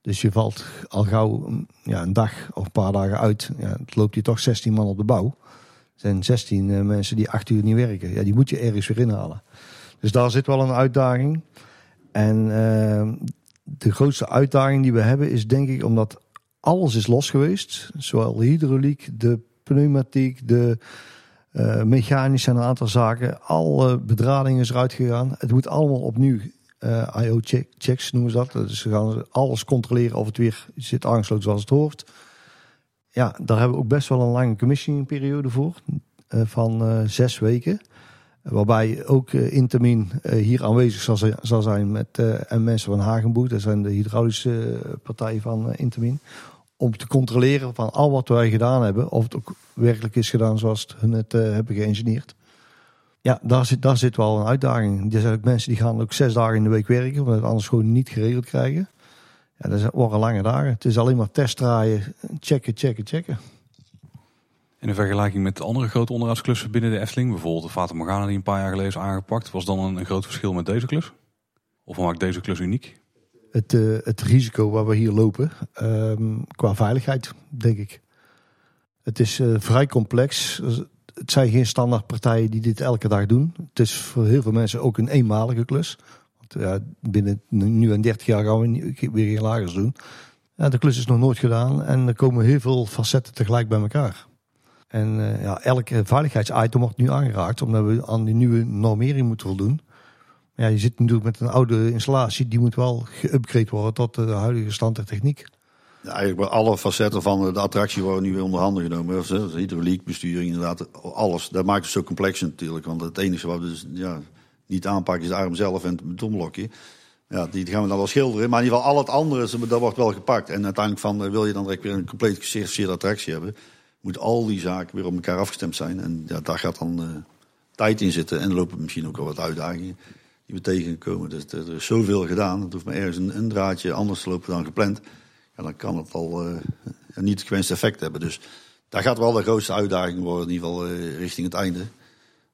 Dus je valt al gauw ja, een dag of een paar dagen uit. Ja, het loopt hier toch 16 man op de bouw. Er zijn 16 uh, eh, mensen die acht uur niet werken. Ja, die moet je ergens weer inhalen. Dus daar zit wel een uitdaging. En uh, de grootste uitdaging die we hebben is denk ik omdat alles is los geweest. Zowel de hydrauliek, de pneumatiek, de uh, mechanisch zijn een aantal zaken. Alle bedrading is eruit gegaan. Het moet allemaal opnieuw uh, eh, IO-checks noemen ze dat. Dus ze gaan alles controleren of het weer zit aangesloten zoals het hoort. Ja, daar hebben we ook best wel een lange commissioningperiode voor. Uh, van zes weken. Waarbij ook Intermin hier aanwezig zal, zal zijn met en mensen van Hagenboet. Dat zijn de hydraulische partijen van Intermin om te controleren van al wat wij gedaan hebben, of het ook werkelijk is gedaan zoals hun het uh, hebben geïngineerd. Ja, daar zit, daar zit wel een uitdaging. Er zijn ook mensen die gaan ook zes dagen in de week werken, omdat het anders gewoon niet geregeld krijgen. Ja, dat worden lange dagen. Het is alleen maar testdraaien, checken, checken, checken. In vergelijking met andere grote onderhoudsklussen binnen de Efteling, bijvoorbeeld de Fata Morgana die een paar jaar geleden is aangepakt, was dan een groot verschil met deze klus? Of maakt deze klus uniek? Het, uh, het risico waar we hier lopen um, qua veiligheid, denk ik. Het is uh, vrij complex. Het zijn geen standaard partijen die dit elke dag doen. Het is voor heel veel mensen ook een eenmalige klus. Want binnen nu en 30 jaar gaan we weer geen lagers doen. De klus is nog nooit gedaan en er komen heel veel facetten tegelijk bij elkaar. En uh, ja, elke veiligheidsitem wordt nu aangeraakt omdat we aan die nieuwe normering moeten voldoen. Ja, je zit natuurlijk met een oude installatie, die moet wel geüpgrade worden tot de huidige stand der techniek. Ja, eigenlijk alle facetten van de attractie worden nu weer onder handen genomen. Hydrauliek, besturing, inderdaad, alles. Dat maakt het zo complex natuurlijk. Want het enige wat we dus ja, niet aanpakken is de arm zelf en het betonblokje. Ja, die gaan we dan wel schilderen. Maar in ieder geval al het andere, dat wordt wel gepakt. En uiteindelijk van, eh, wil je dan direct weer een compleet gecertificeerde attractie hebben... moet al die zaken weer op elkaar afgestemd zijn. En ja, daar gaat dan uh, tijd in zitten. En lopen misschien ook wel wat uitdagingen. Die we tegenkomen. Dus er is zoveel gedaan. Het hoeft maar ergens een, een draadje anders te lopen dan gepland. En dan kan het al uh, niet het gewenste effect hebben. Dus daar gaat wel de grootste uitdaging worden, in ieder geval uh, richting het einde.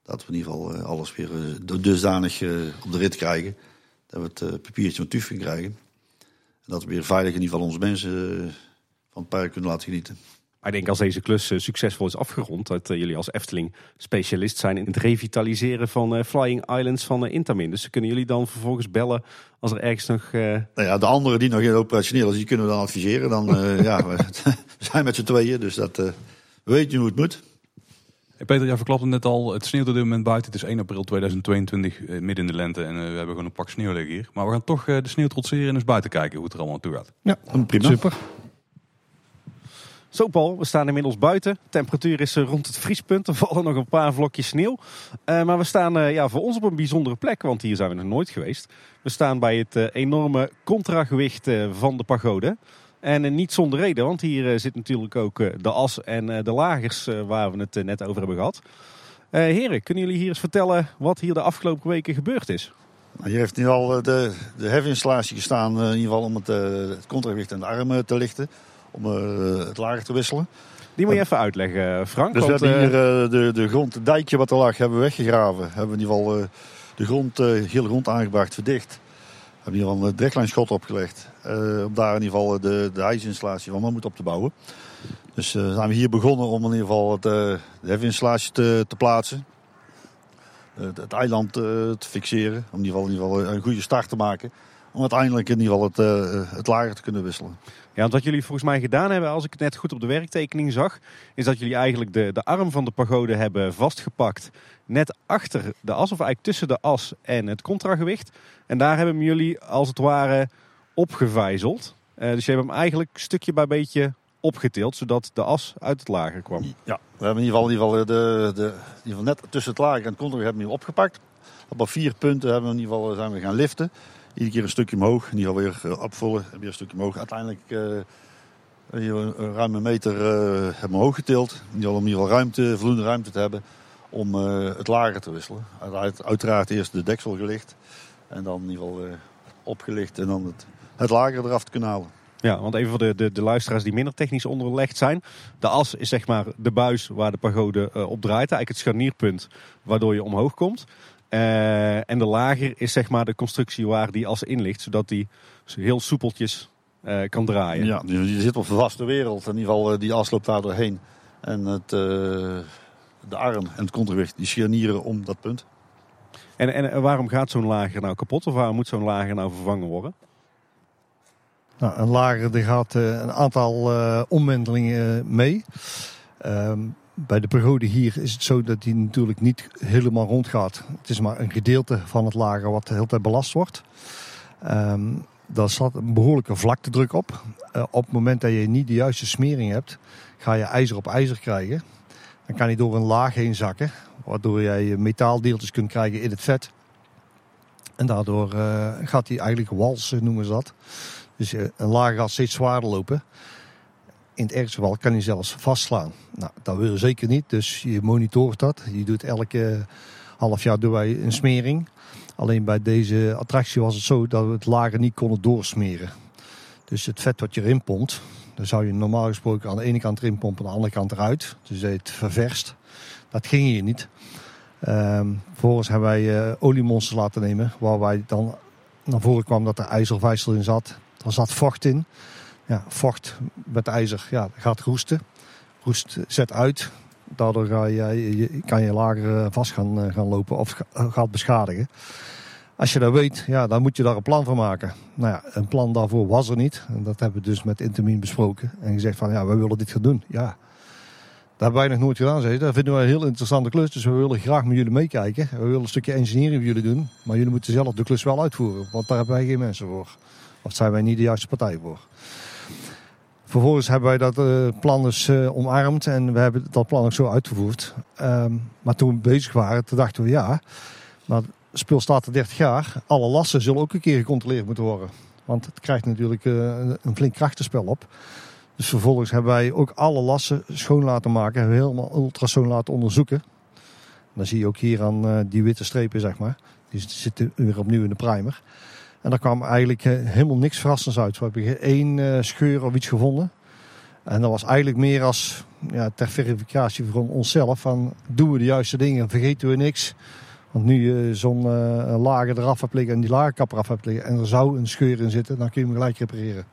Dat we in ieder geval uh, alles weer dusdanig op de rit krijgen. Dat we het papiertje van TUF krijgen. En dat we weer veilig in ieder geval onze mensen van het park kunnen laten genieten. Maar ik denk als deze klus eh, succesvol is afgerond, dat eh, jullie als Efteling specialist zijn in het revitaliseren van uh, Flying Islands van Intamin. Dus kunnen jullie dan vervolgens bellen als er ergens nog... Nou ja, de anderen die nog in operationeel is, die kunnen we dan adviseren. Dan, ja, we zijn met z'n tweeën, dus dat, we weten hoe het moet. Peter, jij verklapte net al, het sneeuwt op dit moment buiten. Het is 1 april 2022, midden in de lente en we hebben gewoon een pak sneeuw liggen hier. Maar we gaan toch de sneeuw trotseren en eens buiten kijken hoe het er allemaal naartoe gaat. Ja, prima. Super. Zo Paul, we staan inmiddels buiten. De temperatuur is eh, rond het vriespunt. Er vallen nog een paar vlokjes sneeuw. Uh, maar we staan uh, ja, voor ons op een bijzondere plek, want hier zijn we nog nooit geweest. We staan bij het enorme contragewicht van de pagode. En niet zonder reden, want hier zit natuurlijk ook de as en de lagers waar we het net over hebben gehad. heren, kunnen jullie hier eens vertellen wat hier de afgelopen weken gebeurd is? Nou, hier heeft nu al de, de hefinstallatie gestaan, in ieder geval om het, het contragewicht en de armen te lichten om eh, het lager te wisselen. Die moet je even uitleggen, Frank. Dus we hebben hier uh, de, de grond, het dijkje wat er lag, hebben we weggegraven. Hebben we in ieder geval uh, de grond, uh, heel grond aangebracht, verdicht. We hebben in ieder geval een drechtlijnschot opgelegd. om daar in ieder geval de, de ijsinstallatie van Mammoet op te bouwen. Dus zijn we hier begonnen om in ieder geval het, de hefinstallatie te, te plaatsen. Het, het, eiland te fixeren. Om in ieder, geval, in ieder geval een goede start te maken. Om uiteindelijk in ieder geval het, het lager te kunnen wisselen. Ja, wat jullie volgens mij gedaan hebben, als ik het net goed op de werktekening zag, is dat jullie eigenlijk de, de arm van de pagode hebben vastgepakt. Net achter de as, of eigenlijk tussen de as en het contragewicht. En daar hebben jullie als het ware opgevijzeld. Uh, dus je hebt hem eigenlijk stukje bij beetje opgetild, zodat de as uit het lager kwam. Ja, we hebben in ieder geval, in ieder geval, de, de, in ieder geval net tussen het lager en het contragewicht opgepakt. Op vier punten hebben we in ieder geval, zijn we gaan liften iedere keer een stukje omhoog. Die alweer uh, opvullen. En weer een stukje omhoog. Uiteindelijk een ruim een meter uh, hebben omhoog getild. Al om ieder geval ruimte, voldoende ruimte te hebben om het lager te wisselen. Uit, uiteraard eerst de deksel gelicht. En dan in ieder geval opgelicht en dan het, het lager eraf te kunnen halen. Ja, want even voor de, de, de, luisteraars die minder technisch onderlegd zijn. De as is zeg maar de buis waar de pagode uh, op draait. Eigenlijk het scharnierpunt waardoor je omhoog komt. Uh, en de lager is zeg maar de constructie waar die as in ligt, zodat die heel soepeltjes uh, kan draaien. Ja, die, zit op een vaste wereld. In ieder geval, uh, die as loopt daar doorheen. En het, de arm en het contragewicht die scharnieren om dat punt. En, en waarom gaat zo'n lager nou kapot? Of waarom moet zo'n lager nou vervangen worden? Nou, een lager die gaat een aantal omwentelingen mee. Um, bij de pagode hier is het zo dat die natuurlijk niet helemaal rondgaat. Het is maar een gedeelte van het lager wat de hele tijd belast wordt. Um, daar staat een behoorlijke vlaktedruk op. Uh, op het moment dat je niet de juiste smering hebt, ga je ijzer op ijzer krijgen. Dan kan hij door een laag heen zakken, waardoor jij metaaldeeltjes kunt krijgen in het vet. En daardoor uh, gaat hij eigenlijk walsen, noemen ze dat. Dus uh, een laag gaat steeds zwaarder lopen in het ergste geval kan hij zelfs vastslaan. Nou, dat wil je zeker niet, dus je monitort dat. Je doet elke half jaar doen wij een smering. Alleen bij deze attractie was het zo dat we het lager niet konden doorsmeren. Dus het vet wat je erin pompt, dan zou je normaal gesproken aan de ene kant erin pompen, aan de andere kant eruit. Dus het ververst. Dat ging hier niet. Um, vervolgens hebben wij uh, oliemonsters laten nemen, waar wij dan naar voren kwam dat er ijzervijsel in zat. Er zat vocht in ja, vocht met ijzer ja, gaat roesten. Roest zet uit. Daardoor ga je, kan je lager eh, vast gaan, eh, gaan lopen of eh, gaat beschadigen. Als je dat weet, ja, dan moet je daar een plan voor maken. Nou ja, een plan daarvoor was er niet. En dat hebben we dus met Intermin besproken. En gezegd van, ja, we willen dit gaan doen. Ja, dat hebben wij nog nooit gedaan. Dat vinden we een heel interessante klus. Dus we willen graag met jullie meekijken. We willen een stukje engineering met jullie doen. Maar jullie moeten zelf de klus wel uitvoeren. Want daar hebben wij geen mensen voor. Of zijn wij niet de juiste partij voor. Vervolgens hebben wij dat uh, plan dus uh, omarmd en we hebben dat plan ook zo uitgevoerd. Um, maar toen we bezig waren, toen dachten we ja, maar spul staat er 30 jaar. Alle lassen zullen ook een keer gecontroleerd moeten worden. Want het krijgt natuurlijk uh, een flink krachtenspel op. Dus vervolgens hebben wij ook alle lassen schoon laten maken. Hebben we helemaal ultrasoon laten onderzoeken. Dan zie je ook hier aan eh, die witte strepen, zeg maar. Die zitten weer opnieuw in de primer. En daar kwam eigenlijk eh, helemaal niks verrassends uit. We hebben één eh, scheur of iets gevonden. En dat was eigenlijk meer als ja, ter verificatie voor onszelf. Van, doen we de juiste dingen, vergeten we niks. Want nu je zo'n eh, lager eraf hebt liggen en die lagerkap eraf hebt liggen... en er zou een scheur in zitten, dan kun je hem gelijk repareren.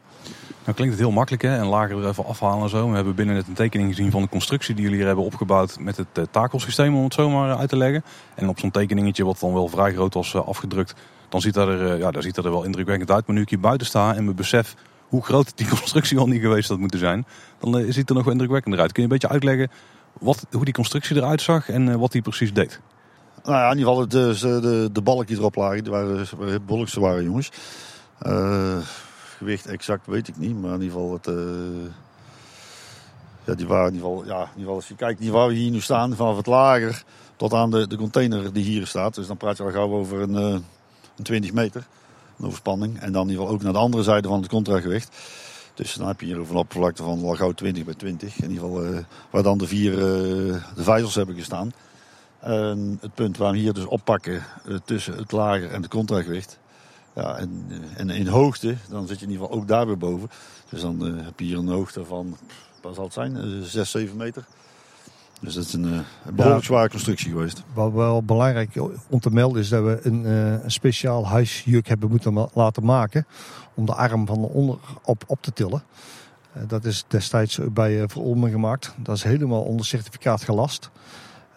Nou klinkt het heel makkelijk hè, en lager er even afhalen en zo. We hebben binnen net een tekening gezien van de constructie die jullie hier hebben opgebouwd met het takelsysteem om het zo maar uit te leggen. En op zo'n tekeningetje wat dan wel vrij groot was afgedrukt, dan ziet dat er, uh, ja, daar ziet dat er wel indrukwekkend uit. Maar nu ik hier buiten sta en me besef hoe groot die constructie al niet geweest had moeten zijn, dan ziet het er nog wel indrukwekkender uit. Kun je een beetje uitleggen wat, hoe die constructie eruit zag en wat die precies deed? Nou ja, in ieder geval de, de, de balken die erop lagen, die waren, behoorlijk zware jongens. gewicht exact weet ik niet, maar in ieder geval het... ja, die waren in ieder geval, ja, in ieder geval als je kijkt waar we hier nu staan, vanaf het lager tot aan de, de container die hier staat. Dus dan praat je al gauw over uh, een 20 meter, een overspanning. En dan in ieder geval ook naar de andere zijde van het contragewicht. Dus dan heb je hier een oppervlakte van al gauw 20 bij 20. In ieder geval uh, waar dan de vier uh, de vijzels hebben gestaan. En het punt waar we hier dus oppakken tussen het lager en het contragewicht. Ja, en, en in hoogte, dan zit je in ieder geval ook daar weer boven. Dus dan heb je hier een hoogte van, wat zal het zijn, 6, 7 meter. Dus dat is een, een behoorlijk ja, zware constructie geweest. Wat wel belangrijk om te melden is dat we een, een speciaal huisjuk hebben moeten laten maken. Om de arm van onder op, op te tillen. Dat is destijds bij Verolmen gemaakt. Dat is helemaal onder certificaat gelast.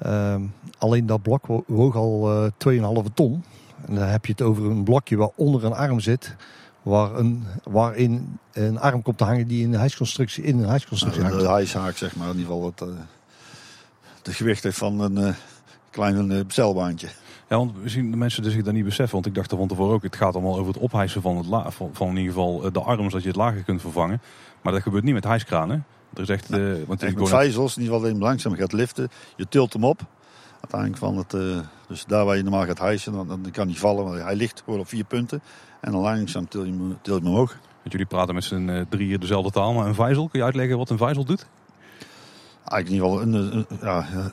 Uh, alleen dat blok woog al uh, 2,5 ton. En dan heb je het over een blokje waar onder een arm zit. Waar een, waarin een arm komt te hangen die in een huisconstructie in een huisconstructie nou, hangt. De huishaak zeg maar in ieder geval. Uh de gewicht heeft van een uh, klein uh, bestelbaantje. Ja, want we zien de mensen dus zich dat niet beseffen. Want ik dacht er van tevoren ook, het gaat allemaal over het ophijsen van, het la van, van in ieder geval de arm, zodat je het lager kunt vervangen. Maar dat gebeurt niet met hijskranen. Er is echt... Uh, want met vijzels, in ieder geval langzaam gaat liften. Je tilt hem op. Uiteindelijk van het... Uh, dus daar waar je normaal gaat hijsen, dan, dan kan hij vallen. Want hij ligt gewoon op vier punten. En dan langzaam til je hem, til je hem omhoog. Want jullie praten met z'n drieën dezelfde taal. Maar een vijzel, kun je uitleggen wat een vijzel doet? Eigenlijk in ieder geval een, een ja,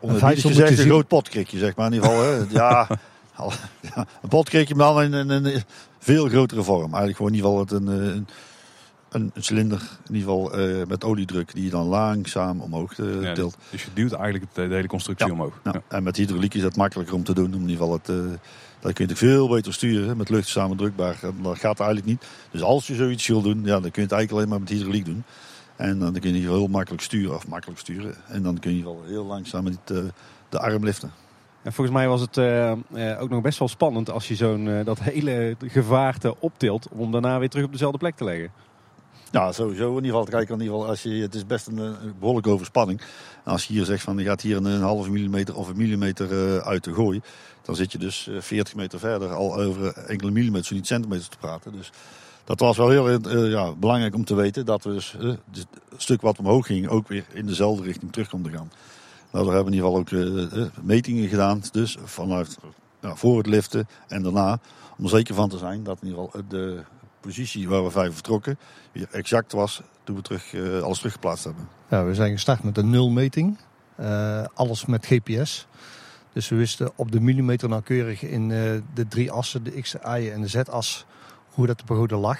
onder een groot potkrikje, zeg maar. In ieder geval, hè. Ja, ja, een potkrikje, maar dan in een, een, veel grotere vorm. Eigenlijk gewoon in ieder geval het een, een, een, een cilinder, in ieder geval uh, met oliedruk, die je dan langzaam omhoog uh, ja, tilt. Dus je duwt eigenlijk de, de hele constructie ja, omhoog. Ja. En met hydrauliek is dat makkelijker om te doen. In ieder geval het, uh, dat kun je het veel beter sturen. Met lucht samen drukbaar. Dat gaat eigenlijk niet. Dus als je zoiets wil doen, ja, dan kun je het eigenlijk alleen maar met hydrauliek doen. En dan kun je heel makkelijk sturen, of makkelijk sturen. En dan kun je wel heel langzaam met de, de arm liften. En volgens mij was het uh, uh, ook nog best wel spannend als je zo'n uh, dat hele gevaarte optilt om daarna weer terug op dezelfde plek te leggen. Ja, sowieso. In ieder geval, kijk, in ieder geval, als je, het is best een, een behoorlijke overspanning. En als je hier zegt van je gaat hier een, een halve millimeter of een millimeter uit te gooien, dan zit je dus 40 meter verder al over enkele millimeters, zo niet centimeters te praten. Dus dat was wel heel uh, ja, belangrijk om te weten dat we dus, uh, het stuk wat omhoog ging ook weer in dezelfde richting terug konden gaan. Nou, hebben we in ieder geval ook metingen gedaan, dus vanuit voor het liften en daarna, om er zeker van te zijn dat in ieder geval de positie waar we vijf vertrokken weer exact was toen we terug, alles teruggeplaatst hebben. We zijn gestart met een nulmeting, alles met GPS. Dus we wisten op de millimeter nauwkeurig in de drie assen, de X, de Y en de Z-as hoe dat de pagode lag.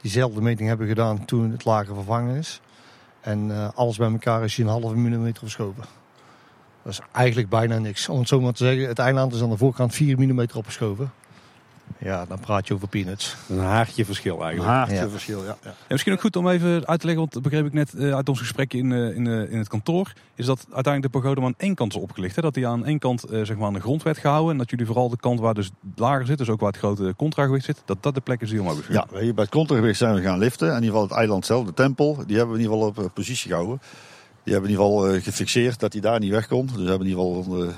Diezelfde meting hebben we gedaan toen het lager vervangen is. En uh, alles bij elkaar is hier een halve millimeter verschoven. Dat is eigenlijk bijna niks. Om het zo maar te zeggen, het eiland is aan de voorkant 4 mm opgeschoven. Ja, dan praat je over peanuts. Een haartje verschil eigenlijk. Een haartje ja. verschil, ja. ja. misschien ook goed om even uit te leggen, want dat begreep ik net uh, uit ons gesprek in, uh, in, uh, in het kantoor, is dat uiteindelijk de pagode maar aan één kant is opgelicht. Hè? Dat die aan één kant zeg maar aan de grond werd gehouden en dat jullie vooral de kant waar dus lager zit, dus ook waar het grote contragewicht zit, dat dat de plek is die omhoog is. Ja, hier bij het contragewicht zijn we gaan liften. In ieder geval het eiland zelf, de tempel, die hebben we in ieder geval op positie gehouden. Die hebben in ieder geval gefixeerd dat hij daar niet weg kon. Dus we hebben in ieder geval onder,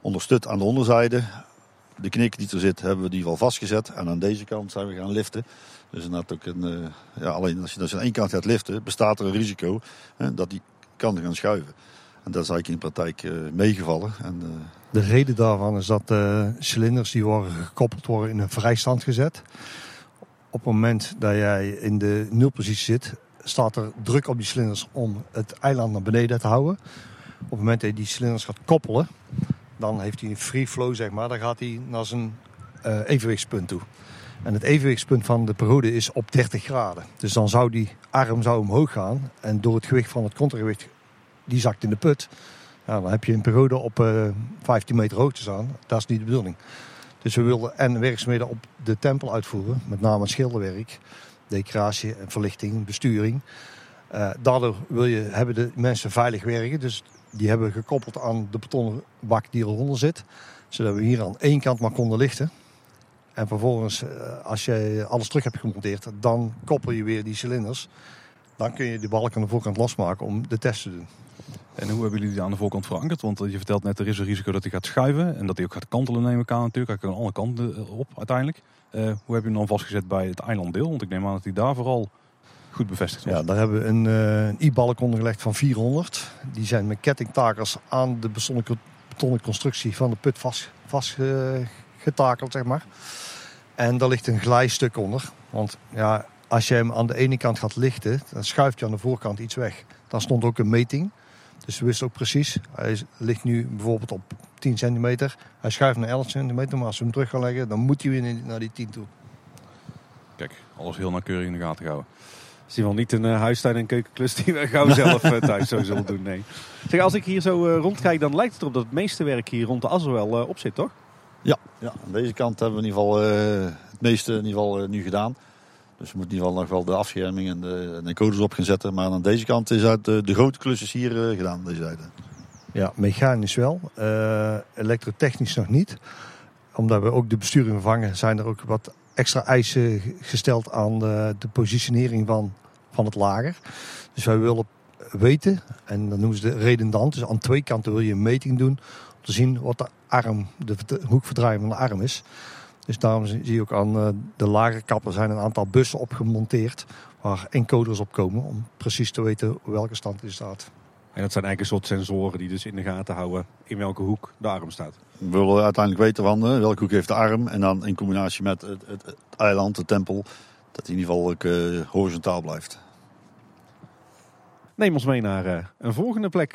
onderstut aan de onderzijde de knik die er zit, hebben we die wel vastgezet. En aan deze kant zijn we gaan liften. Dus inderdaad ook een, uh, ja, alleen als je dus aan één kant gaat liften, bestaat er een risico hè, dat die kan gaan schuiven. En dat is eigenlijk in de praktijk uh, meegevallen. En, uh... De reden daarvan is dat de cilinders die worden gekoppeld worden in een vrijstand gezet. Op het moment dat jij in de nulpositie zit, staat er druk op die cilinders om het eiland naar beneden te houden. Op het moment dat je die cilinders gaat koppelen, dan heeft hij een free flow, zeg maar. Dan gaat hij naar zijn eh, evenwichtspunt toe. En het evenwichtspunt van de periode is op 30 graden. Dus dan zou die arm zou omhoog gaan. En door het gewicht van het contragewicht, die zakt in de put. Ja, dan heb je een periode op uh, 15 meter hoogte staan. Dat is niet de bedoeling. Dus we wilden en werkzaamheden op de tempel uitvoeren. Met name schilderwerk, decoratie en verlichting, besturing. Uh, daardoor wil je, hebben de mensen veilig werken. Dus die hebben we gekoppeld aan de betonnen bak die eronder zit. Zodat we hier aan één kant maar konden lichten. En vervolgens, eh, als je alles terug hebt gemonteerd, dan koppel je weer die cilinders. Dan kun je de balk aan de voorkant losmaken om de test te doen. En hoe hebben jullie die aan de voorkant verankerd? Want je vertelt net, er is een risico dat hij gaat schuiven. En dat hij ook gaat kantelen neem ik aan natuurlijk. Hij kan alle kanten eh, op uiteindelijk. Hoe heb je hem dan vastgezet bij het eilanddeel? Want ik neem aan dat hij daar vooral goed bevestigd was. Ja, daar hebben we een, uh, een i-balk ondergelegd van 400. Die zijn met kettingtakers aan de betonnen constructie van de put vast, vastgetakeld, zeg maar. En daar ligt een glijstuk onder. Want ja, als je hem aan de ene kant gaat lichten, dan schuift je aan de voorkant iets weg. Dan stond ook een meting. Dus we wisten ook precies, hij ligt nu bijvoorbeeld op 10 centimeter. Hij schuift naar 11 centimeter, maar als we hem terug gaan leggen, dan moet hij weer naar die 10 toe. Kijk, alles heel nauwkeurig in de gaten houden. Het is wel niet een uh, huistuin- en keukenklus die we gauw zelf uh, thuis zo zullen doen, nee. Zeg, als ik hier zo uh, rondkijk, dan lijkt het erop dat het meeste werk hier rond de Assen wel op zit, toch? Ja, ja, aan deze kant hebben we in ieder geval het meeste in ieder geval, nu gedaan. Dus we moeten in ieder geval nog wel de afscherming en de, de coders op gaan zetten. Maar aan deze kant is uit de, de grote klusjes hier uh, gedaan, deze zijde. Ja, mechanisch wel. Uh, elektrotechnisch nog niet. Omdat we ook de besturing vervangen, zijn er ook wat extra eisen gesteld aan de, de positionering van, van het lager. Dus wij willen weten, en dan noemen ze de redundant. Dus aan twee kanten wil je een meting doen om te zien wat de arm, de, de hoekverdraaiing van de arm is. Dus daarom zie je ook aan eh, de lage kappen zijn een aantal bussen opgemonteerd waar encoders op komen om precies te weten welke stand die staat. En dat zijn eigenlijk een soort sensoren die dus in de gaten houden in welke hoek de arm staat. We willen uiteindelijk weten van uh, welke hoek heeft de arm en dan in combinatie met het, het, het eiland, de tempel, dat hij in ieder geval ook uh, horizontaal blijft. Neem ons mee naar uh, een volgende plek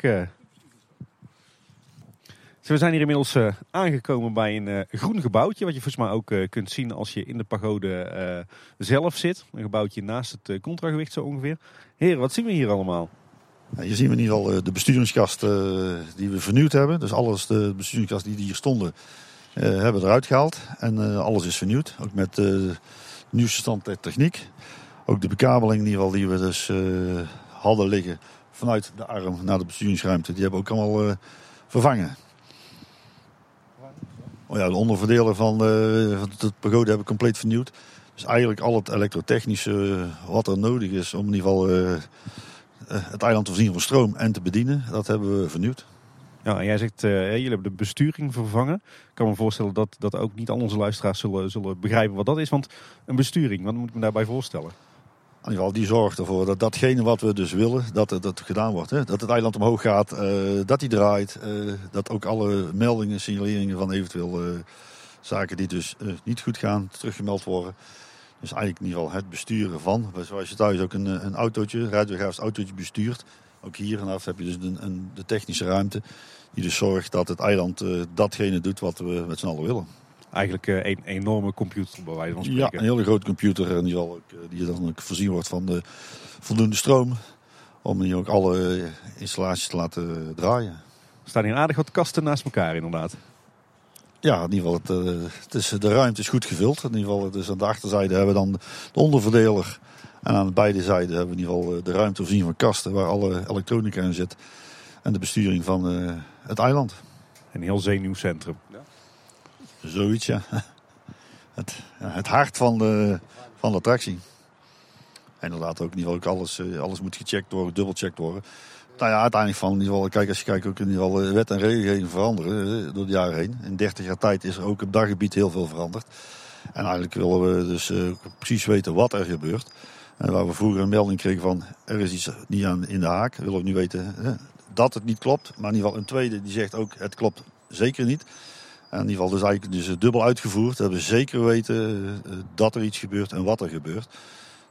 we zijn hier inmiddels uh, aangekomen bij een groen gebouwtje. Wat je volgens mij ook kunt zien als je in de pagode zelf zit. Een gebouwtje naast het contragewicht zo ongeveer. Heren, wat zien we hier allemaal? Ja, hier zien we in ieder geval de besturingskast die we vernieuwd hebben. Dus alles, de besturingskast die hier stonden, hebben we eruit gehaald. En alles is vernieuwd. Ook met de nieuwste stand techniek. Ook de bekabeling in ieder geval die we dus hadden liggen vanuit de arm naar de besturingsruimte. Die hebben ook allemaal vervangen. Oh ja, de onderdelen van, uh, van de pagode hebben we compleet vernieuwd. Dus eigenlijk al het elektrotechnische eh, wat er nodig is om in ieder geval het eiland te voorzien van stroom en te bedienen, dat hebben we vernieuwd. Ja, en jij zegt, jullie hebben de besturing vervangen. Ik kan me voorstellen dat, dat ook niet al onze luisteraars zullen, zullen begrijpen wat dat is. Want een besturing, wat moet ik me daarbij voorstellen? Geval, die zorgt ervoor dat datgene wat we dus willen, dat dat gedaan wordt. Hè? Dat het eiland omhoog gaat, uh, dat hij draait. Uh, dat ook alle meldingen, signaleringen van eventueel uh, zaken die dus niet goed gaan, teruggemeld worden. Dus eigenlijk in ieder geval het besturen van. Zoals je thuis ook een, een autootje, autootje bestuurt. Ook hier vanaf heb je dus een, een, de technische ruimte. Die dus zorgt dat het eiland datgene doet wat we met z'n allen willen eigenlijk eh, een enorme computer bij wijze van spreken. Ja, een hele grote computer en die, ook, eh, die dan ook voorzien wordt van de voldoende stroom. Om hier ook alle eh, installaties te laten draaien. Er staan hier aardig wat kasten naast elkaar inderdaad. Ja, in ieder geval, het, het is, de ruimte is goed gevuld. In ieder geval, dus aan de achterzijde hebben we dan de onderverdeler. En aan beide zijden hebben we in ieder geval de ruimte voorzien van kasten waar alle elektronica in zit. En de besturing van uh, het eiland. Een heel zenuwcentrum. Zoiets, ja. Het, het hart van de, van de attractie. En inderdaad ook, in ieder geval ook alles, eh, alles moet gecheckt worden, dubbelcheckt worden. Nou ja, uiteindelijk van, in ieder kijk, als je kijkt, ook in ieder geval eh, wet en regelgeving veranderen eh, door de jaren heen. In 30 jaar tijd is er ook op dat gebied heel veel veranderd. En eigenlijk willen we dus precies weten wat er gebeurt. En waar we vroeger een melding kregen van er is iets niet aan in de haak, willen we nu weten dat het niet klopt. Maar in ieder geval een tweede die zegt ook het klopt zeker niet. In ieder geval dus eigenlijk dus dubbel uitgevoerd. Dat we zeker weten eh, dat er iets gebeurt en wat er gebeurt.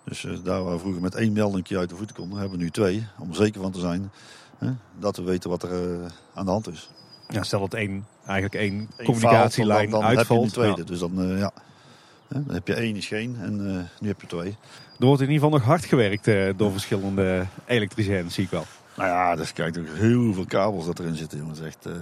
Dus eh, daar waar we vroeger met één melding uit de voeten konden, hebben we nu twee. Om er zeker van te zijn Hè? Dat we weten wat er eh, aan de hand is. Ja, stel dat één, eigenlijk één Eén communicatielijn faalt, dan, dan uitvalt. heb je tweede. Ja. Dus dan, eh, ja. Dan heb je één is geen en eh, nu heb je twee. Er wordt in ieder geval nog hard gewerkt eh, door verschillende elektriciëns, zie ik wel. Nou ja, dus kijk, ook heel veel kabels dat erin zitten. Jongens. Echt eh,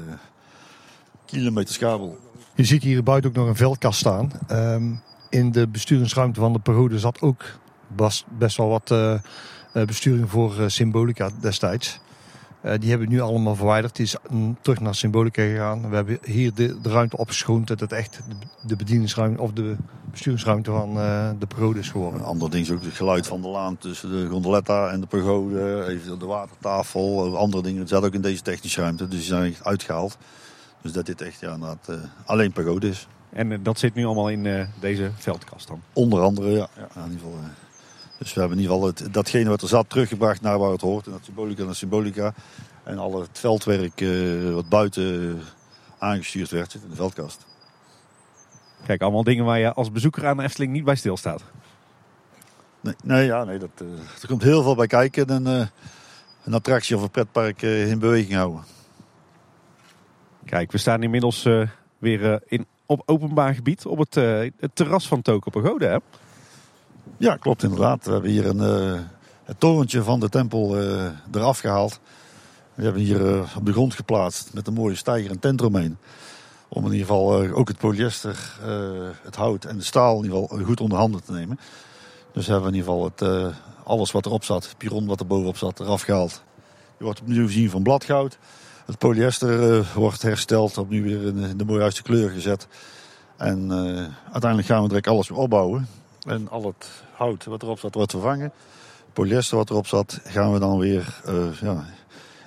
kilometers kabel. Je ziet hier buiten ook nog een veldkast staan. Ehm, in de besturingsruimte van de pagode zat ook best, best wel wat eh, eh, besturing voor eh, Symbolica destijds. Die hebben we nu allemaal verwijderd. Die is terug naar Symbolica gegaan. We hebben hier de, de ruimte opgeschoond dat het echt de, bedieningsruimte of de besturingsruimte van de pagode is geworden. Een ander ding is ook het geluid van de laan tussen de gondoletta en de pagode. Even de watertafel, andere dingen. Het zat ook in deze technische ruimte, dus die zijn echt uitgehaald. Dus dat dit echt ja, inderdaad, eh, alleen pagode is. En eh, dat zit nu allemaal in eh, deze veldkast dan. Onder andere, ja. ja in ieder geval, dus we hebben in ieder geval het, datgene wat er zat teruggebracht naar waar het hoort. En dat symbolica naar symbolica. En al het veldwerk wat buiten aangestuurd werd, zit in de veldkast. Kijk, allemaal dingen waar je als bezoeker aan de Efteling niet bij stilstaat. Nee, nee, ja, nee dat, er komt heel veel bij kijken. En een attractie of een pretpark in beweging houden. Kijk, we staan inmiddels eh, weer eh, in, op openbaar gebied op het, eh, het terras van Toko Pagode. Hè? Ja, klopt inderdaad. We hebben hier een, het torentje van de tempel eraf gehaald. We hebben hier op de grond geplaatst met een mooie stijger en tent eromheen. Om in ieder geval ook het polyester, het hout en de staal in ieder geval goed onder handen te nemen. Dus hebben we in ieder geval het, alles wat erop zat, het piron wat er bovenop zat, eraf gehaald. Je wordt opnieuw gezien van bladgoud. Het polyester eh, wordt hersteld, opnieuw weer in de, juiste kleur gezet. En eh, uiteindelijk gaan we direct alles weer opbouwen. En al het hout wat erop zat wordt vervangen. Het polyester wat erop zat gaan we dan weer eh, ja,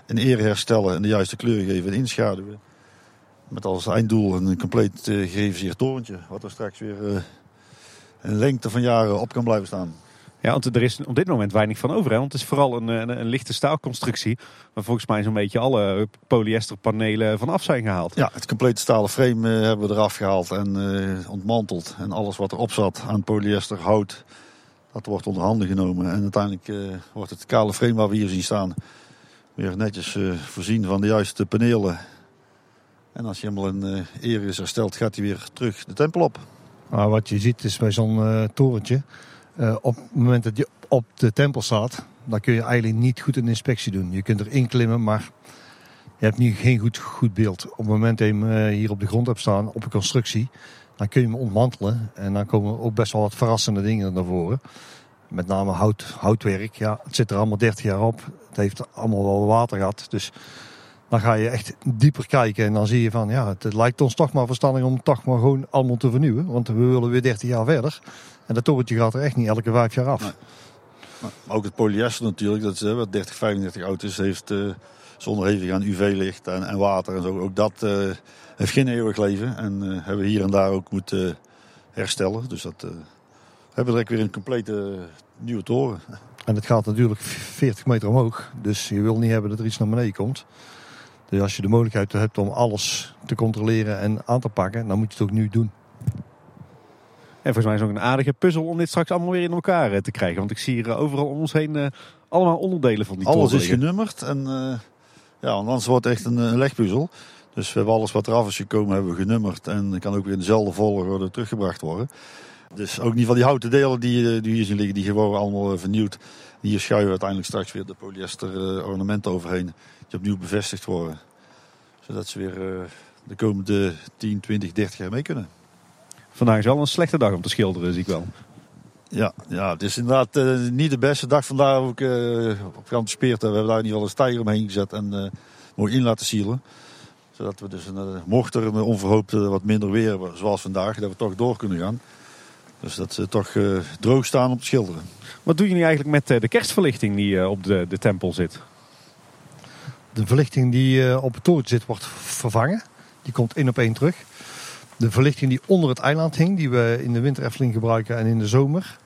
in ere herstellen en de juiste kleur geven en inschaduwen. Met als einddoel een compleet uh, gereviseerd torentje. Wat er straks weer een lengte van jaren op kan blijven staan. Ja, want er is op dit moment weinig van over. Hè? Want het is vooral een, een, een lichte staalconstructie. Waar volgens mij zo'n beetje alle polyesterpanelen vanaf zijn gehaald. Ja, het complete stalen frame eh, hebben we eraf gehaald en eh, ontmanteld. En alles wat erop zat aan polyester, hout, dat wordt onder handen genomen. En uiteindelijk eh, wordt het kale frame waar we hier zien staan weer netjes eh, voorzien van de juiste panelen. En als je helemaal eh eer is hersteld, gaat hij weer terug de tempel op. Maar wat je ziet is bij zo'n eh, torentje, eh, op het moment dat je op de tempel staat, dan kun je eigenlijk niet goed een inspectie doen. Je kunt erin klimmen, maar je hebt nu geen goed, goed beeld. Op het moment dat je hem eh, hier op de grond hebt staan, op een constructie, dan kun je hem ontmantelen. En dan komen ook best wel wat verrassende dingen naar voren. Met name hout, houtwerk. Ja, het zit er allemaal 30 jaar op. Het heeft allemaal wel water gehad. Dus dan ga je echt dieper kijken en dan zie je van ja, het lijkt ons toch maar verstandig om het toch maar gewoon allemaal te vernieuwen. Want we willen weer 30 jaar verder. En dat torentje gaat er echt niet elke vijf jaar af. Nee. Maar ook het polyester natuurlijk, dat is, eh, wat 30, 35 oud is, heeft eh, zonder hevig aan UV-licht en, en water en zo. Ook dat eh, heeft geen eeuwig leven. En hebben we hier en daar ook moeten herstellen. Dus dat hebben we direct weer een complete nieuwe toren. En het gaat natuurlijk 40 meter omhoog. Dus je wil niet hebben dat er iets naar beneden komt. Dus als je de mogelijkheid hebt om alles te controleren en aan te pakken, dan moet je het ook nu doen. En volgens mij is het ook een aardige puzzel om dit straks allemaal weer in elkaar eh, te krijgen. Want ik zie hier eh, overal om ons heen eh, allemaal onderdelen van die Alles toren is genummerd en eh, ja, want anders wordt het echt een, een legpuzzel. Dus we hebben alles wat eraf is gekomen, hebben we genummerd. En kan ook weer in dezelfde volgorde teruggebracht worden. Dus ook niet van die houten delen die, die hier zien liggen, die worden allemaal vernieuwd. Hier schuiven we uiteindelijk straks weer de polyester eh, ornamenten overheen. Die opnieuw bevestigd worden. Zodat ze weer eh, de komende 10, 20, 30 jaar mee kunnen. Vandaag is wel een slechte dag om te schilderen, zie ik wel. Ja, ja het is inderdaad eh, niet de beste dag. Vandaar ook uh, op kant speert. We hebben daar in ieder geval een stijger omheen gezet en mooi in laten sielen. Zodat we dus, een, mocht er een onverhoopt wat minder weer zoals vandaag, dat we toch door kunnen gaan. Dus dat ze toch uh, droog staan om te schilderen. Wat doen jullie eigenlijk met uh, de kerstverlichting die uh, op de, de tempel zit? De verlichting die uh, op het torentje zit wordt vervangen. Die komt één op één terug. De verlichting die onder het eiland hing, die we in de winter Efteling gebruiken en in de zomer.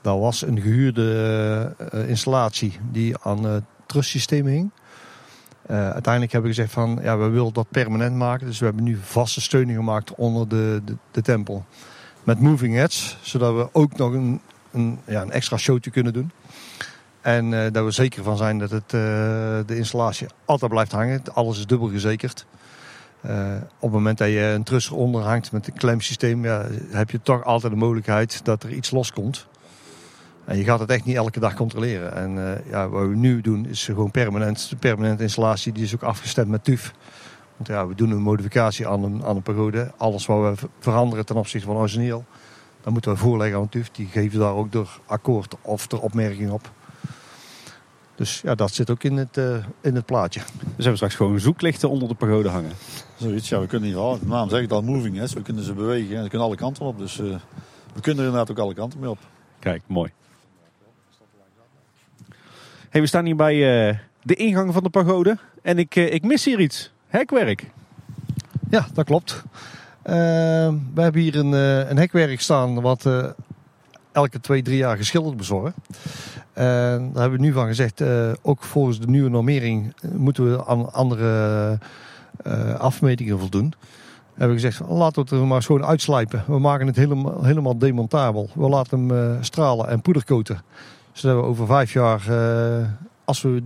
Dat was een gehuurde uh, installatie die aan het hing. Uiteindelijk hebben we gezegd van ja, we willen dat permanent maken. Dus we hebben nu vaste steuning gemaakt onder de, de, de tempel. Met moving heads, zodat we ook nog een, een, ja, een extra showtje kunnen doen. En dat we zeker van zijn dat het, de installatie altijd blijft hangen. Alles is dubbel gezekerd. op het moment dat je een truss eronder hangt met een klemsysteem, ja, heb je toch altijd de mogelijkheid dat er iets loskomt. En je gaat het echt niet elke dag controleren. En uh, ja, wat we nu doen is gewoon permanent. De permanente installatie die is ook afgestemd met TUF. Want ja, we doen een modificatie aan een, aan een. Alles wat we veranderen ten opzichte van origineel, dan moeten we voorleggen aan TUF. Die geven daar ook door akkoord of er opmerking op. Dus ja, dat zit ook in het, uh, in het plaatje. Dus hebben we straks gewoon zoeklichten onder de pagode hangen. Zoiets, ja, we kunnen hier al. De naam zegt het al moving, hè. we kunnen ze bewegen en ze kunnen alle kanten op. Dus uh, we kunnen er inderdaad ook alle kanten mee op. Kijk, mooi. Hey, we staan hier bij uh, de ingang van de pagode en ik, uh, ik mis hier iets. Hekwerk. Ja, dat klopt. Uh, we hebben hier een, een hekwerk staan wat elke twee, drie jaar geschilderd bezorgen. daar hebben we nu van gezegd, ook volgens de nieuwe normering moeten we aan andere afmetingen voldoen. We hebben gezegd, laten we het er maar gewoon uitslijpen. We maken het helemaal, helemaal demontabel. We laten hem stralen en poederkoten zodat we over vijf jaar, als we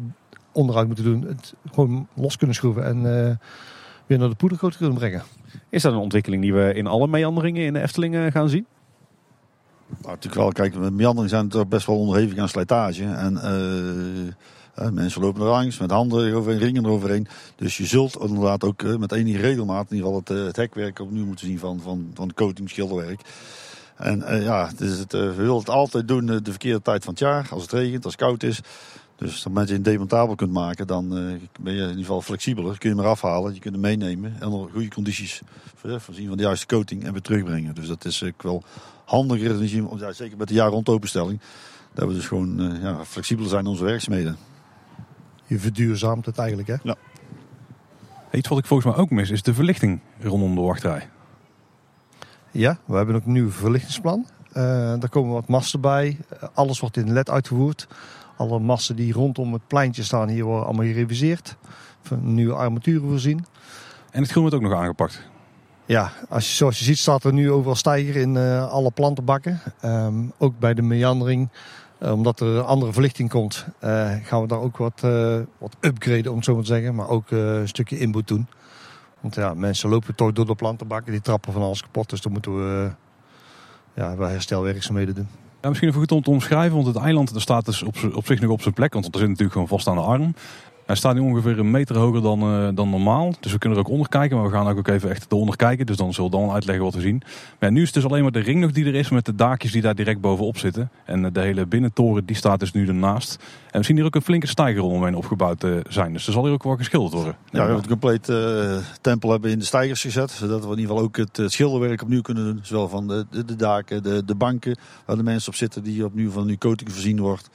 onderhoud moeten doen, het gewoon los kunnen schroeven en weer naar de poedergoot kunnen brengen. Is dat een ontwikkeling die we in alle meanderingen in de Efteling gaan zien? Nou, natuurlijk wel. Kijk, meanderingen zijn toch best wel onderhevig aan slijtage. En mensen lopen er langs met handen eroverheen, ringen eroverheen. Dus je zult inderdaad ook met enige regelmaat in ieder geval het, het hekwerk opnieuw moeten zien van, van, van coating, schilderwerk. En uh, ja, dus het, uh, we willen het altijd doen uh, de verkeerde tijd van het jaar. Als het regent, als het koud is. Dus als je een demontabel kunt maken, dan ben je in ieder geval flexibeler. Kun je hem eraf halen, je kunt hem meenemen. En onder goede condities voorzien van de juiste coating en weer terugbrengen. Dus dat is wel handiger. Ja, zeker met de jaar rond openstelling. Dat we dus gewoon ja, flexibeler zijn in onze werkzaamheden. Je verduurzaamt het eigenlijk hè? Ja. Iets wat ik volgens mij ook mis is de verlichting rondom de wachtrij. Ja, we hebben ook een nieuw verlichtingsplan. Uh, daar komen wat masten bij. alles wordt in LED uitgevoerd. Alle masten die rondom het pleintje staan hier worden allemaal gereviseerd. Van nieuwe armaturen voorzien. En het groen wordt ook nog aangepakt. Ja, als je, zoals je ziet staat er nu overal stijger in uh, alle plantenbakken. Um, ook bij de meandering. Uh, omdat er een andere verlichting komt, gaan we daar ook wat, wat upgraden om het zo maar te zeggen. Maar ook een stukje inboet doen. Want ja, mensen lopen toch door de plantenbakken, die trappen van alles kapot. Dus dan moeten we ja, wel herstelwerkzaamheden doen. Misschien even goed om te omschrijven, want het eiland staat dus op, op zich nog op zijn plek. Want er zit natuurlijk gewoon vast aan de arm. Hij staat nu ongeveer een meter hoger dan, uh, dan normaal. Dus we kunnen er ook onder kijken. Maar we gaan ook even echt eronder kijken. Dus dan zullen we dan uitleggen wat we zien. Maar nu is het dus alleen maar de ring nog die er is. Met de daakjes die daar direct bovenop zitten. En eh, de hele binnentoren die staat dus nu ernaast. En we zien hier ook een flinke stijger omheen opgebouwd uh, zijn. Dus er zal hier ook wel geschilderd worden. Ja, we hebben een compleet tempel hebben in de stijgers gezet. Zodat we in ieder geval ook het schilderwerk opnieuw kunnen doen. Zowel van de, de, de daken, de, de banken waar de mensen op zitten. Die opnieuw van een nieuw coating voorzien wordt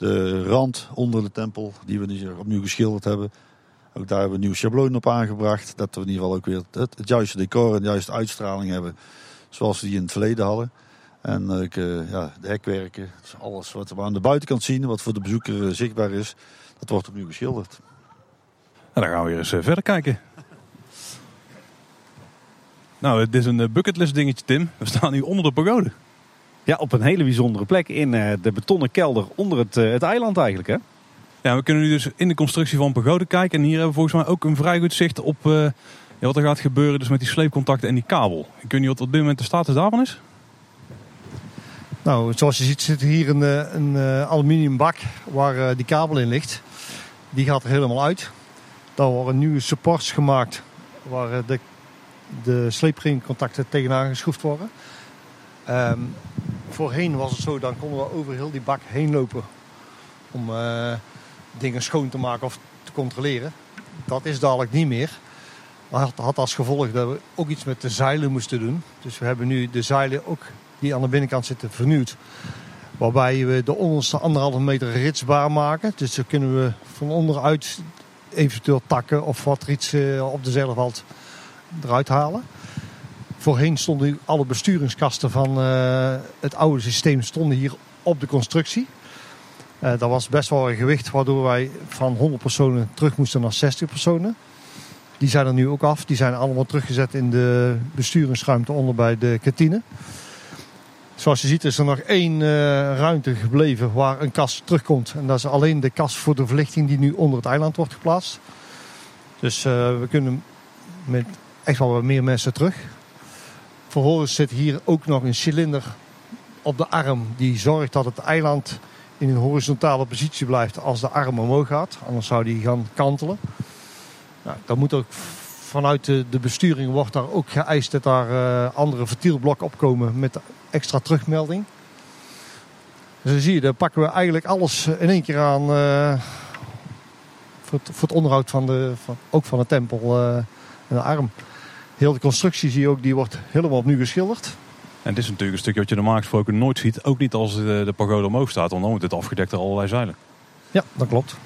de rand onder de tempel, die we nu opnieuw geschilderd hebben. Ook daar hebben we een nieuw schabloon op aangebracht. Dat we in ieder geval ook weer het, juiste decor en de juiste uitstraling hebben. Zoals we die in het verleden hadden. En ook, uh, ja, de hekwerken, dus alles wat we aan de buitenkant zien, wat voor de bezoeker uh, zichtbaar is, dat wordt opnieuw geschilderd. Nou, dan gaan we weer eens verder kijken. nou, het is een bucketlist dingetje, Tim. We staan nu onder de pagode. Ja, op een hele bijzondere plek in uh, de betonnen kelder onder het, uh, het eiland eigenlijk. Hè? Ja, we kunnen nu dus in de constructie van Pagode kijken. En hier hebben we volgens mij ook een vrij goed zicht op uh, ja, wat er gaat gebeuren dus met die sleepcontacten en die kabel. Ik weet niet wat op dit moment de status daarvan is. Nou, zoals je ziet zit hier een, een aluminium bak waar die kabel in ligt. Die gaat er helemaal uit. Daar worden nieuwe supports gemaakt waar de, de sleepringcontacten tegenaan geschroefd worden. Um, voorheen was het zo, dan konden we over heel die bak heen lopen om uh, dingen schoon te maken of te controleren. Dat is dadelijk niet meer. Dat had, als gevolg dat we ook iets met de zeilen moesten doen. Dus we hebben nu de zeilen ook die aan de binnenkant zitten vernieuwd. Waarbij we de onderste anderhalve meter ritsbaar maken. Dus dan kunnen we van onderuit eventueel takken of wat er iets uh, op de zeil valt eruit halen. Voorheen stonden alle besturingskasten van uh, het oude systeem stonden hier op de constructie. Uh, dat was best wel een gewicht waardoor wij van 100 personen terug moesten naar 60 personen. Die zijn er nu ook af. Die zijn allemaal teruggezet in de besturingsruimte onder bij de kantine. Zoals je ziet is er nog één eh, ruimte gebleven waar een kas terugkomt. En dat is alleen de kas voor de verlichting die nu onder het eiland wordt geplaatst. Dus eh, we kunnen met echt wel wat meer mensen terug. Vervolgens zit hier ook nog een cilinder op de arm die zorgt dat het eiland in een horizontale positie blijft als de arm omhoog gaat. Anders zou die gaan kantelen. Nou, dan moet ook vanuit de, besturing wordt daar ook geëist dat daar eh, andere vertielblokken opkomen met extra terugmelding. Dus zie je, dan pakken we eigenlijk alles in één keer aan uh, voor, het, voor, het, onderhoud van de, van, ook van de tempel uh, en de arm. Heel de constructie zie je ook, die wordt helemaal opnieuw geschilderd. En dit is natuurlijk een stukje wat je normaal gesproken nooit ziet. Ook niet als de, de pagode omhoog staat, want dan wordt het afgedekt door allerlei zeilen. Ja, dat klopt.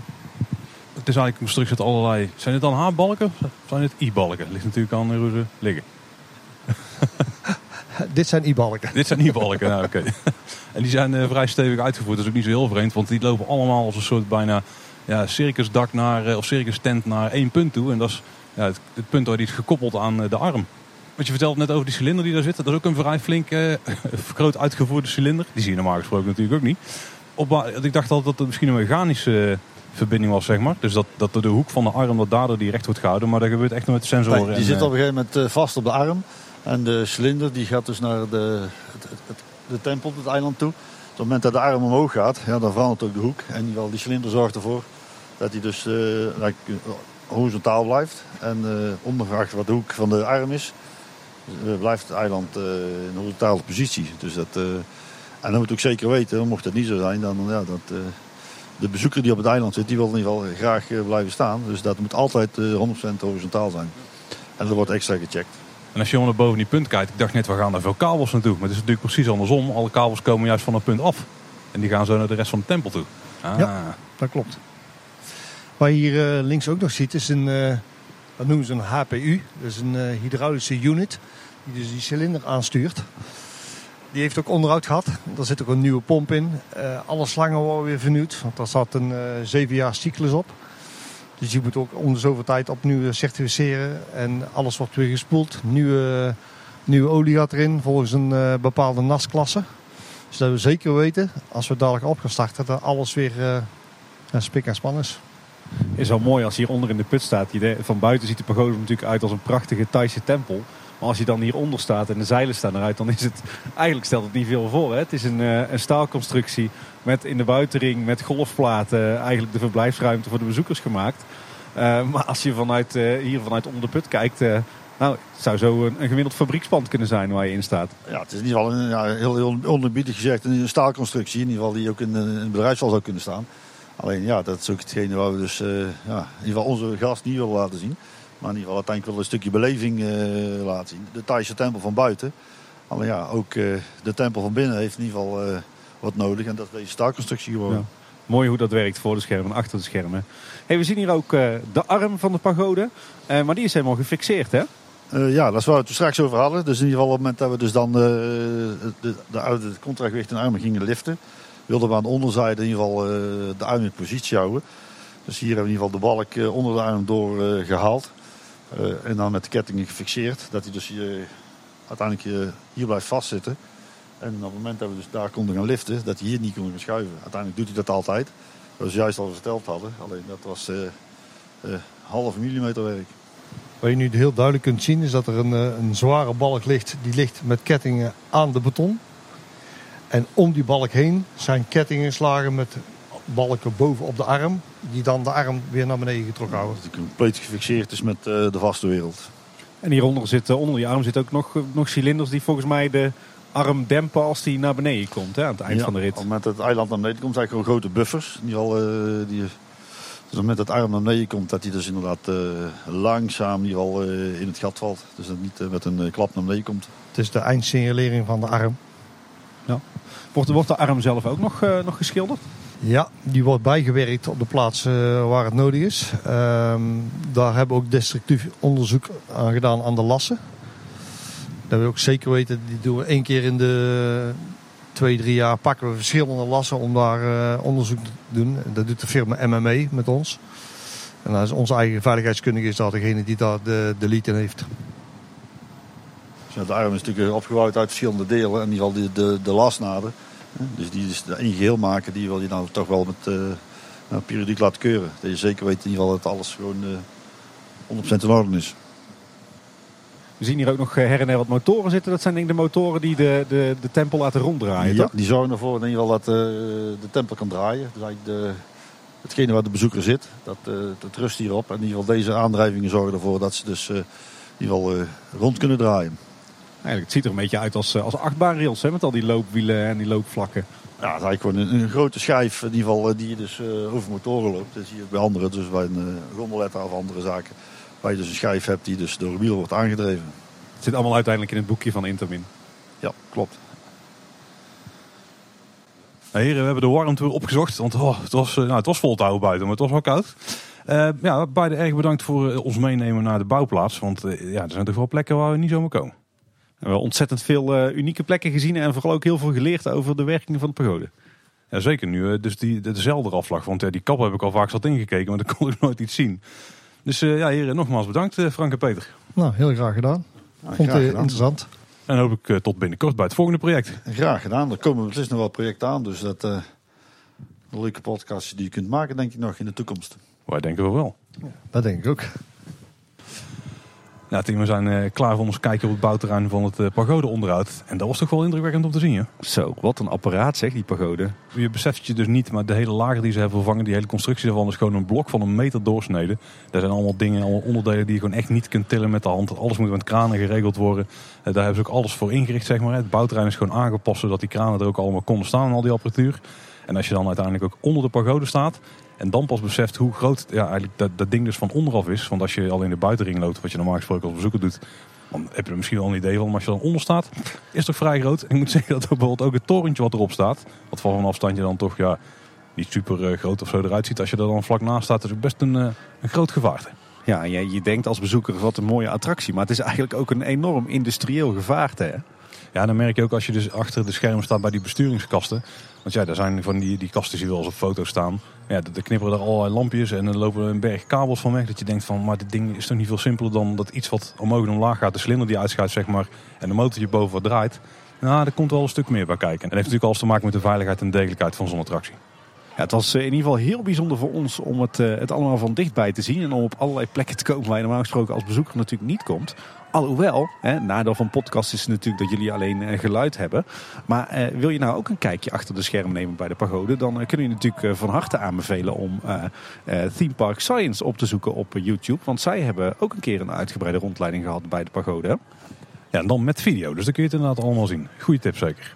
Het is eigenlijk een constructie met allerlei... Zijn het dan H-balken of zijn het I-balken? Ligt natuurlijk aan hoe ze liggen. Dit zijn I-balken. Dit zijn I-balken, nou oké. Okay. en die zijn uh, vrij stevig uitgevoerd. Dat is ook niet zo heel vreemd, want die lopen allemaal als een soort bijna ja, circusdak naar, uh, of circus tent naar één punt toe. En dat is ja, het, het, punt waar die is gekoppeld aan uh, de arm. Wat je vertelt net over die cilinder die daar zit, dat is ook een vrij flink groot uitgevoerde cilinder. Die zie je normaal gesproken natuurlijk ook niet. Op, ik dacht altijd dat het misschien een mechanische verbinding was, zeg maar. Dus dat, dat de hoek van de arm dat daardoor die recht wordt gehouden. Maar dat gebeurt echt nog met de sensoren. Nee, die zit op een gegeven moment vast op de arm. En de cilinder die gaat dus naar de, het, het, de tempel, het eiland toe. Op het moment dat de arm omhoog gaat, ja, dan verandert ook de hoek. En geval die cilinder zorgt ervoor dat hij dus uh, horizontaal blijft. En uh, ongeacht wat de hoek van de arm is, uh, blijft het eiland in een horizontale positie. Dus dat, en dan moet ook zeker weten, mocht dat niet zo zijn, dan ja, dat de bezoeker die op het eiland zit, die wil in ieder geval graag blijven staan. Dus dat moet altijd 100% horizontaal zijn. En dat wordt extra gecheckt. En als je onder boven die punt kijkt, ik dacht net, we gaan daar veel kabels naartoe. Maar het is natuurlijk precies andersom. Alle kabels komen juist van dat punt af. En die gaan zo naar de rest van de tempel toe. Ah. Ja, dat klopt. Wat je hier uh, links ook nog ziet, is een, uh, dat noemen ze een HPU. Is een uh, hydraulische unit die dus die cilinder aanstuurt. Die heeft ook onderhoud gehad. Daar zit ook een nieuwe pomp in. alle slangen worden weer vernieuwd, want daar zat een zeven jaar cyclus op. Dus je moet ook om de zoveel tijd opnieuw certificeren. En alles wordt weer gespoeld. Nieuwe, nieuwe olie gaat erin volgens een bepaalde NAS-klasse. Dus dat we zeker weten, als we dadelijk op gaan starten, dat alles weer uh, spik en span is. Is wel mooi als je hieronder in de put staat. Van buiten ziet de pagode natuurlijk uit als een prachtige Thaise tempel. Maar als je dan hieronder staat en de zeilen staan eruit, dan is het eigenlijk stelt het niet veel voor. Hè? Het is een, uh, een staalconstructie met in de buitenring met golfplaten eigenlijk de verblijfsruimte voor de bezoekers gemaakt. Uh, maar als je vanuit, uh, hier vanuit onder de put kijkt, nou, het zou zo een, een, gemiddeld fabriekspand kunnen zijn waar je in staat. Ja, het is in ieder geval een, ja, heel, heel gezegd een staalconstructie. In ieder geval die ook in een bedrijfsval zou kunnen staan. Alleen ja, dat is ook hetgene waar we dus ja, in ieder geval onze gast niet willen laten zien. Maar in ieder geval uiteindelijk wel een stukje beleving uh, laten zien. De Thaise tempel van buiten. Alleen ja, ook uh, de tempel van binnen heeft in ieder geval uh, wat nodig. En dat is deze staalconstructie geworden. Ja. Mooi hoe dat werkt voor de schermen en achter de schermen. Hey, we zien hier ook de arm van de pagode. maar die is helemaal gefixeerd hè? ja, dat is waar we het straks over hadden. Dus in ieder geval op het moment dat we dus dan de, de, de oude contragewicht en armen gingen liften. Wilden we aan de onderzijde in ieder geval de arm in positie houden. Dus hier hebben we in ieder geval de balk onder de arm door gehaald. Uh, en dan met de kettingen gefixeerd. Dat hij dus hier, uiteindelijk hier, blijft vastzitten. En op het moment dat we dus daar konden gaan liften, dat hij hier niet kon gaan schuiven. Uiteindelijk doet hij dat altijd. Dat is juist al verteld hadden. Alleen dat was uh, uh, half millimeter werk. Wat je nu heel duidelijk kunt zien is dat er een, een zware balk ligt. Die ligt met kettingen aan de beton. En om die balk heen zijn kettingen geslagen met balken boven op de arm. Die dan de arm weer naar beneden getrokken houden. Dat compleet gefixeerd is met uh, de vaste wereld. En hieronder zit, uh, onder die arm zitten ook nog, nog cilinders die volgens mij de arm dempen als die naar beneden komt. Hè, aan het eind ja, van de rit. Op het moment dat het eiland naar beneden komt, zijn gewoon grote buffers. Die al, uh, die, dus op het moment dat het arm naar beneden komt, dat hij dus inderdaad langzaam die al in het gat valt. Dus dat niet met een klap naar beneden komt. Het is de eindsignalering van de arm. Wordt, wordt de arm zelf ook nog, nog geschilderd? Ja, die wordt bijgewerkt op de plaats uh, waar het nodig is. Uh, daar hebben we ook destructief onderzoek aan gedaan aan de lassen. Dat we ook zeker weten, die doen we één keer in de twee, drie jaar pakken we verschillende lassen om daar uh, onderzoek te doen. Dat doet de firma MME met ons. En is onze eigen veiligheidskundige is daar degene die daar de, de in heeft. Ja, de arm is natuurlijk opgebouwd uit verschillende delen. In ieder geval de, de, de lasnaden. Dus die is één geheel maken, die wil je dan toch wel met uh, periodiek laten keuren. Dat je zeker weet in ieder geval dat alles gewoon uh, 100% in orde is. We zien hier ook nog her en her wat motoren zitten. Dat zijn denk ik de motoren die de, de, de tempel laten ronddraaien, ja, toch? die zorgen ervoor in ieder geval dat uh, de tempel kan draaien. Dus eigenlijk de, hetgene waar de bezoeker zit, dat, dat rust hierop. En in ieder geval deze aandrijvingen zorgen ervoor dat ze dus in ieder geval rond kunnen draaien. Eigenlijk, het ziet er een beetje uit als, als achtbaanrails, hè, met al die loopwielen en die loopvlakken. Ja, het is eigenlijk gewoon een, een grote schijf in ieder geval, die je dus over motoren loopt. Dat zie je bij anderen, dus bij een gondeletta of andere zaken. Waar je dus een schijf hebt die dus door een wiel wordt aangedreven. Het zit allemaal uiteindelijk in het boekje van Intermin. Ja, klopt. Nou, heren, we hebben de warmte weer opgezocht. Want oh, het, was, nou, het was vol te houden buiten, maar het was wel koud. Uh, ja, beide erg bedankt voor ons meenemen naar de bouwplaats. Want uh, ja, er zijn toch wel plekken waar we niet zomaar komen. We hebben ontzettend veel uh, unieke plekken gezien en vooral ook heel veel geleerd over de werking van de pagode. Ja, zeker nu. Dus die, dezelfde afslag. Want die kap heb ik al vaak zat ingekeken, maar dan kon ik nooit iets zien. Dus ja, heren, nogmaals bedankt Frank en Peter. Nou, heel graag gedaan. Nou, Vond graag het gedaan. interessant. En hoop ik tot binnenkort bij het volgende project. Graag gedaan. Er komen beslist nog wel projecten aan. Dus dat uh, een leuke podcast die je kunt maken, denk ik nog in de toekomst. Wij denken we wel. Dat denk ik ook. Team, we zijn uh, klaar voor ons kijken op het bouwterrein van het uh, pagode onderhoud. En dat was toch wel indrukwekkend om te zien. Hè? Zo, wat een apparaat zeg, die pagode. Je beseft je dus niet, maar de hele lager die ze hebben vervangen, die hele constructie daarvan is gewoon een blok van een meter doorsnede. Daar zijn allemaal dingen, allemaal onderdelen die je gewoon echt niet kunt tillen met de hand. Alles moet met kranen geregeld worden. Uh, daar hebben ze ook alles voor ingericht, zeg maar. Het bouwterrein is gewoon aangepast zodat die kranen er ook allemaal konden staan en al die apparatuur. En als je dan uiteindelijk ook onder de pagode staat, en dan pas beseft hoe groot ja, eigenlijk dat, dat ding dus van onderaf is. Want als je al in de buitenring loopt, wat je normaal gesproken als bezoeker doet, dan heb je er misschien wel een idee van. Maar als je dan onder staat, is het toch vrij groot. En ik moet zeggen dat bijvoorbeeld ook het torentje wat erop staat, wat van een afstandje dan toch ja, niet super uh, groot of zo eruit ziet. Als je er dan vlak naast staat, is het best een, uh, een groot gevaarte. Ja, en je, je denkt als bezoeker wat een mooie attractie. Maar het is eigenlijk ook een enorm industrieel gevaarte. Hè? Ja, dan merk je ook als je dus achter de scherm staat bij die besturingskasten. Want ja, daar zijn van die, die kasten die wel eens op foto's staan. Ja, er knipperen er allerlei lampjes en er lopen een berg kabels van weg. Dat je denkt van, maar dit ding is toch niet veel simpeler dan dat iets wat omhoog en omlaag gaat. De cilinder die uitschuift, zeg maar, en de motortje boven wat draait. Nou, er komt wel een stuk meer bij kijken. En dat heeft natuurlijk alles te maken met de veiligheid en degelijkheid van zo'n attractie. Ja, het was in ieder geval heel bijzonder voor ons om het, het allemaal van dichtbij te zien. En om op allerlei plekken te komen waar je normaal gesproken als bezoeker natuurlijk niet komt. Alhoewel, hè, nadeel van podcast is natuurlijk dat jullie alleen uh, geluid hebben. Maar uh, wil je nou ook een kijkje achter de scherm nemen bij de pagode, dan uh, kunnen je natuurlijk van harte aanbevelen om Theme Park Science op te zoeken op YouTube. Want zij hebben ook een keer een uitgebreide rondleiding gehad bij de pagode. Ja, en dan met video, dus dan kun je het inderdaad allemaal zien. Goeie tip zeker.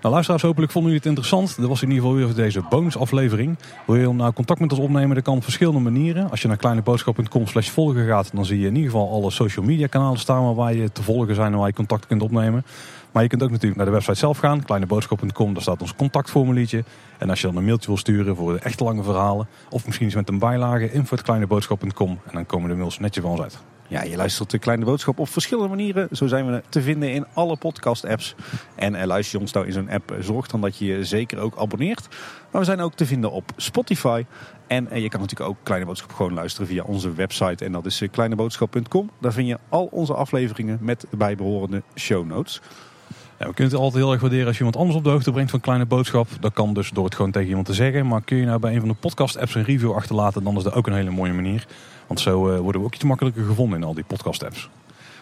Nou, luisteraars, hopelijk vonden jullie het interessant. Dat was in ieder geval weer deze bonusaflevering. Wil je nou contact met ons opnemen? Dat kan op verschillende manieren. Als je naar kleineboodschap.com slash volgen gaat, dan zie je in ieder geval alle social media kanalen staan waar je te volgen zijn en waar je contact kunt opnemen. Maar je kunt ook natuurlijk naar de website zelf gaan, kleineboodschap.com. Daar staat ons contactformuliertje. En als je dan een mailtje wil sturen voor de echte lange verhalen, of misschien iets met een bijlage, info.kleineboodschap.com. En dan komen de mails netjes van ons uit. Ja, je luistert de Kleine Boodschap op verschillende manieren. Zo zijn we te vinden in alle podcast-apps. En uh, luister je ons nou in zo'n app, zorg dan dat je je zeker ook abonneert. Maar we zijn ook te vinden op Spotify. En uh, je kan natuurlijk ook Kleine Boodschap gewoon luisteren via onze website. En dat is kleineboodschap.com. Daar vind je al onze afleveringen met de bijbehorende show notes. We kunnen het altijd heel erg waarderen als je iemand anders op de hoogte brengt van Kleine Boodschap. Dat kan dus door het gewoon tegen iemand te zeggen. Maar kun je nou bij een van de podcast-apps een review achterlaten, dan is dat ook een hele mooie manier. Want zo uh, worden we ook iets makkelijker gevonden in al die podcast-apps.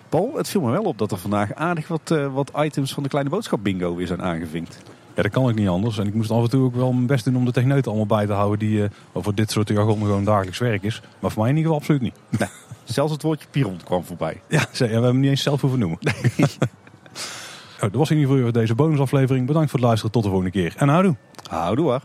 Paul, het viel me wel op dat er vandaag aardig wat, uh, wat items van de Kleine Boodschap bingo weer zijn aangevinkt. Ja, dat kan ik niet anders. En ik moest af en toe ook wel mijn best doen om de techneuten allemaal bij te houden die uh, voor dit soort jargon gewoon dagelijks werk is. Maar voor mij in ieder geval absoluut niet. Nee, zelfs het woordje piron kwam voorbij. Ja, we hebben hem niet eens zelf hoeven noemen. Oh, dat was in ieder geval deze bonusaflevering. Bedankt voor het luisteren. Tot de volgende keer. En houdoe. Houdoe.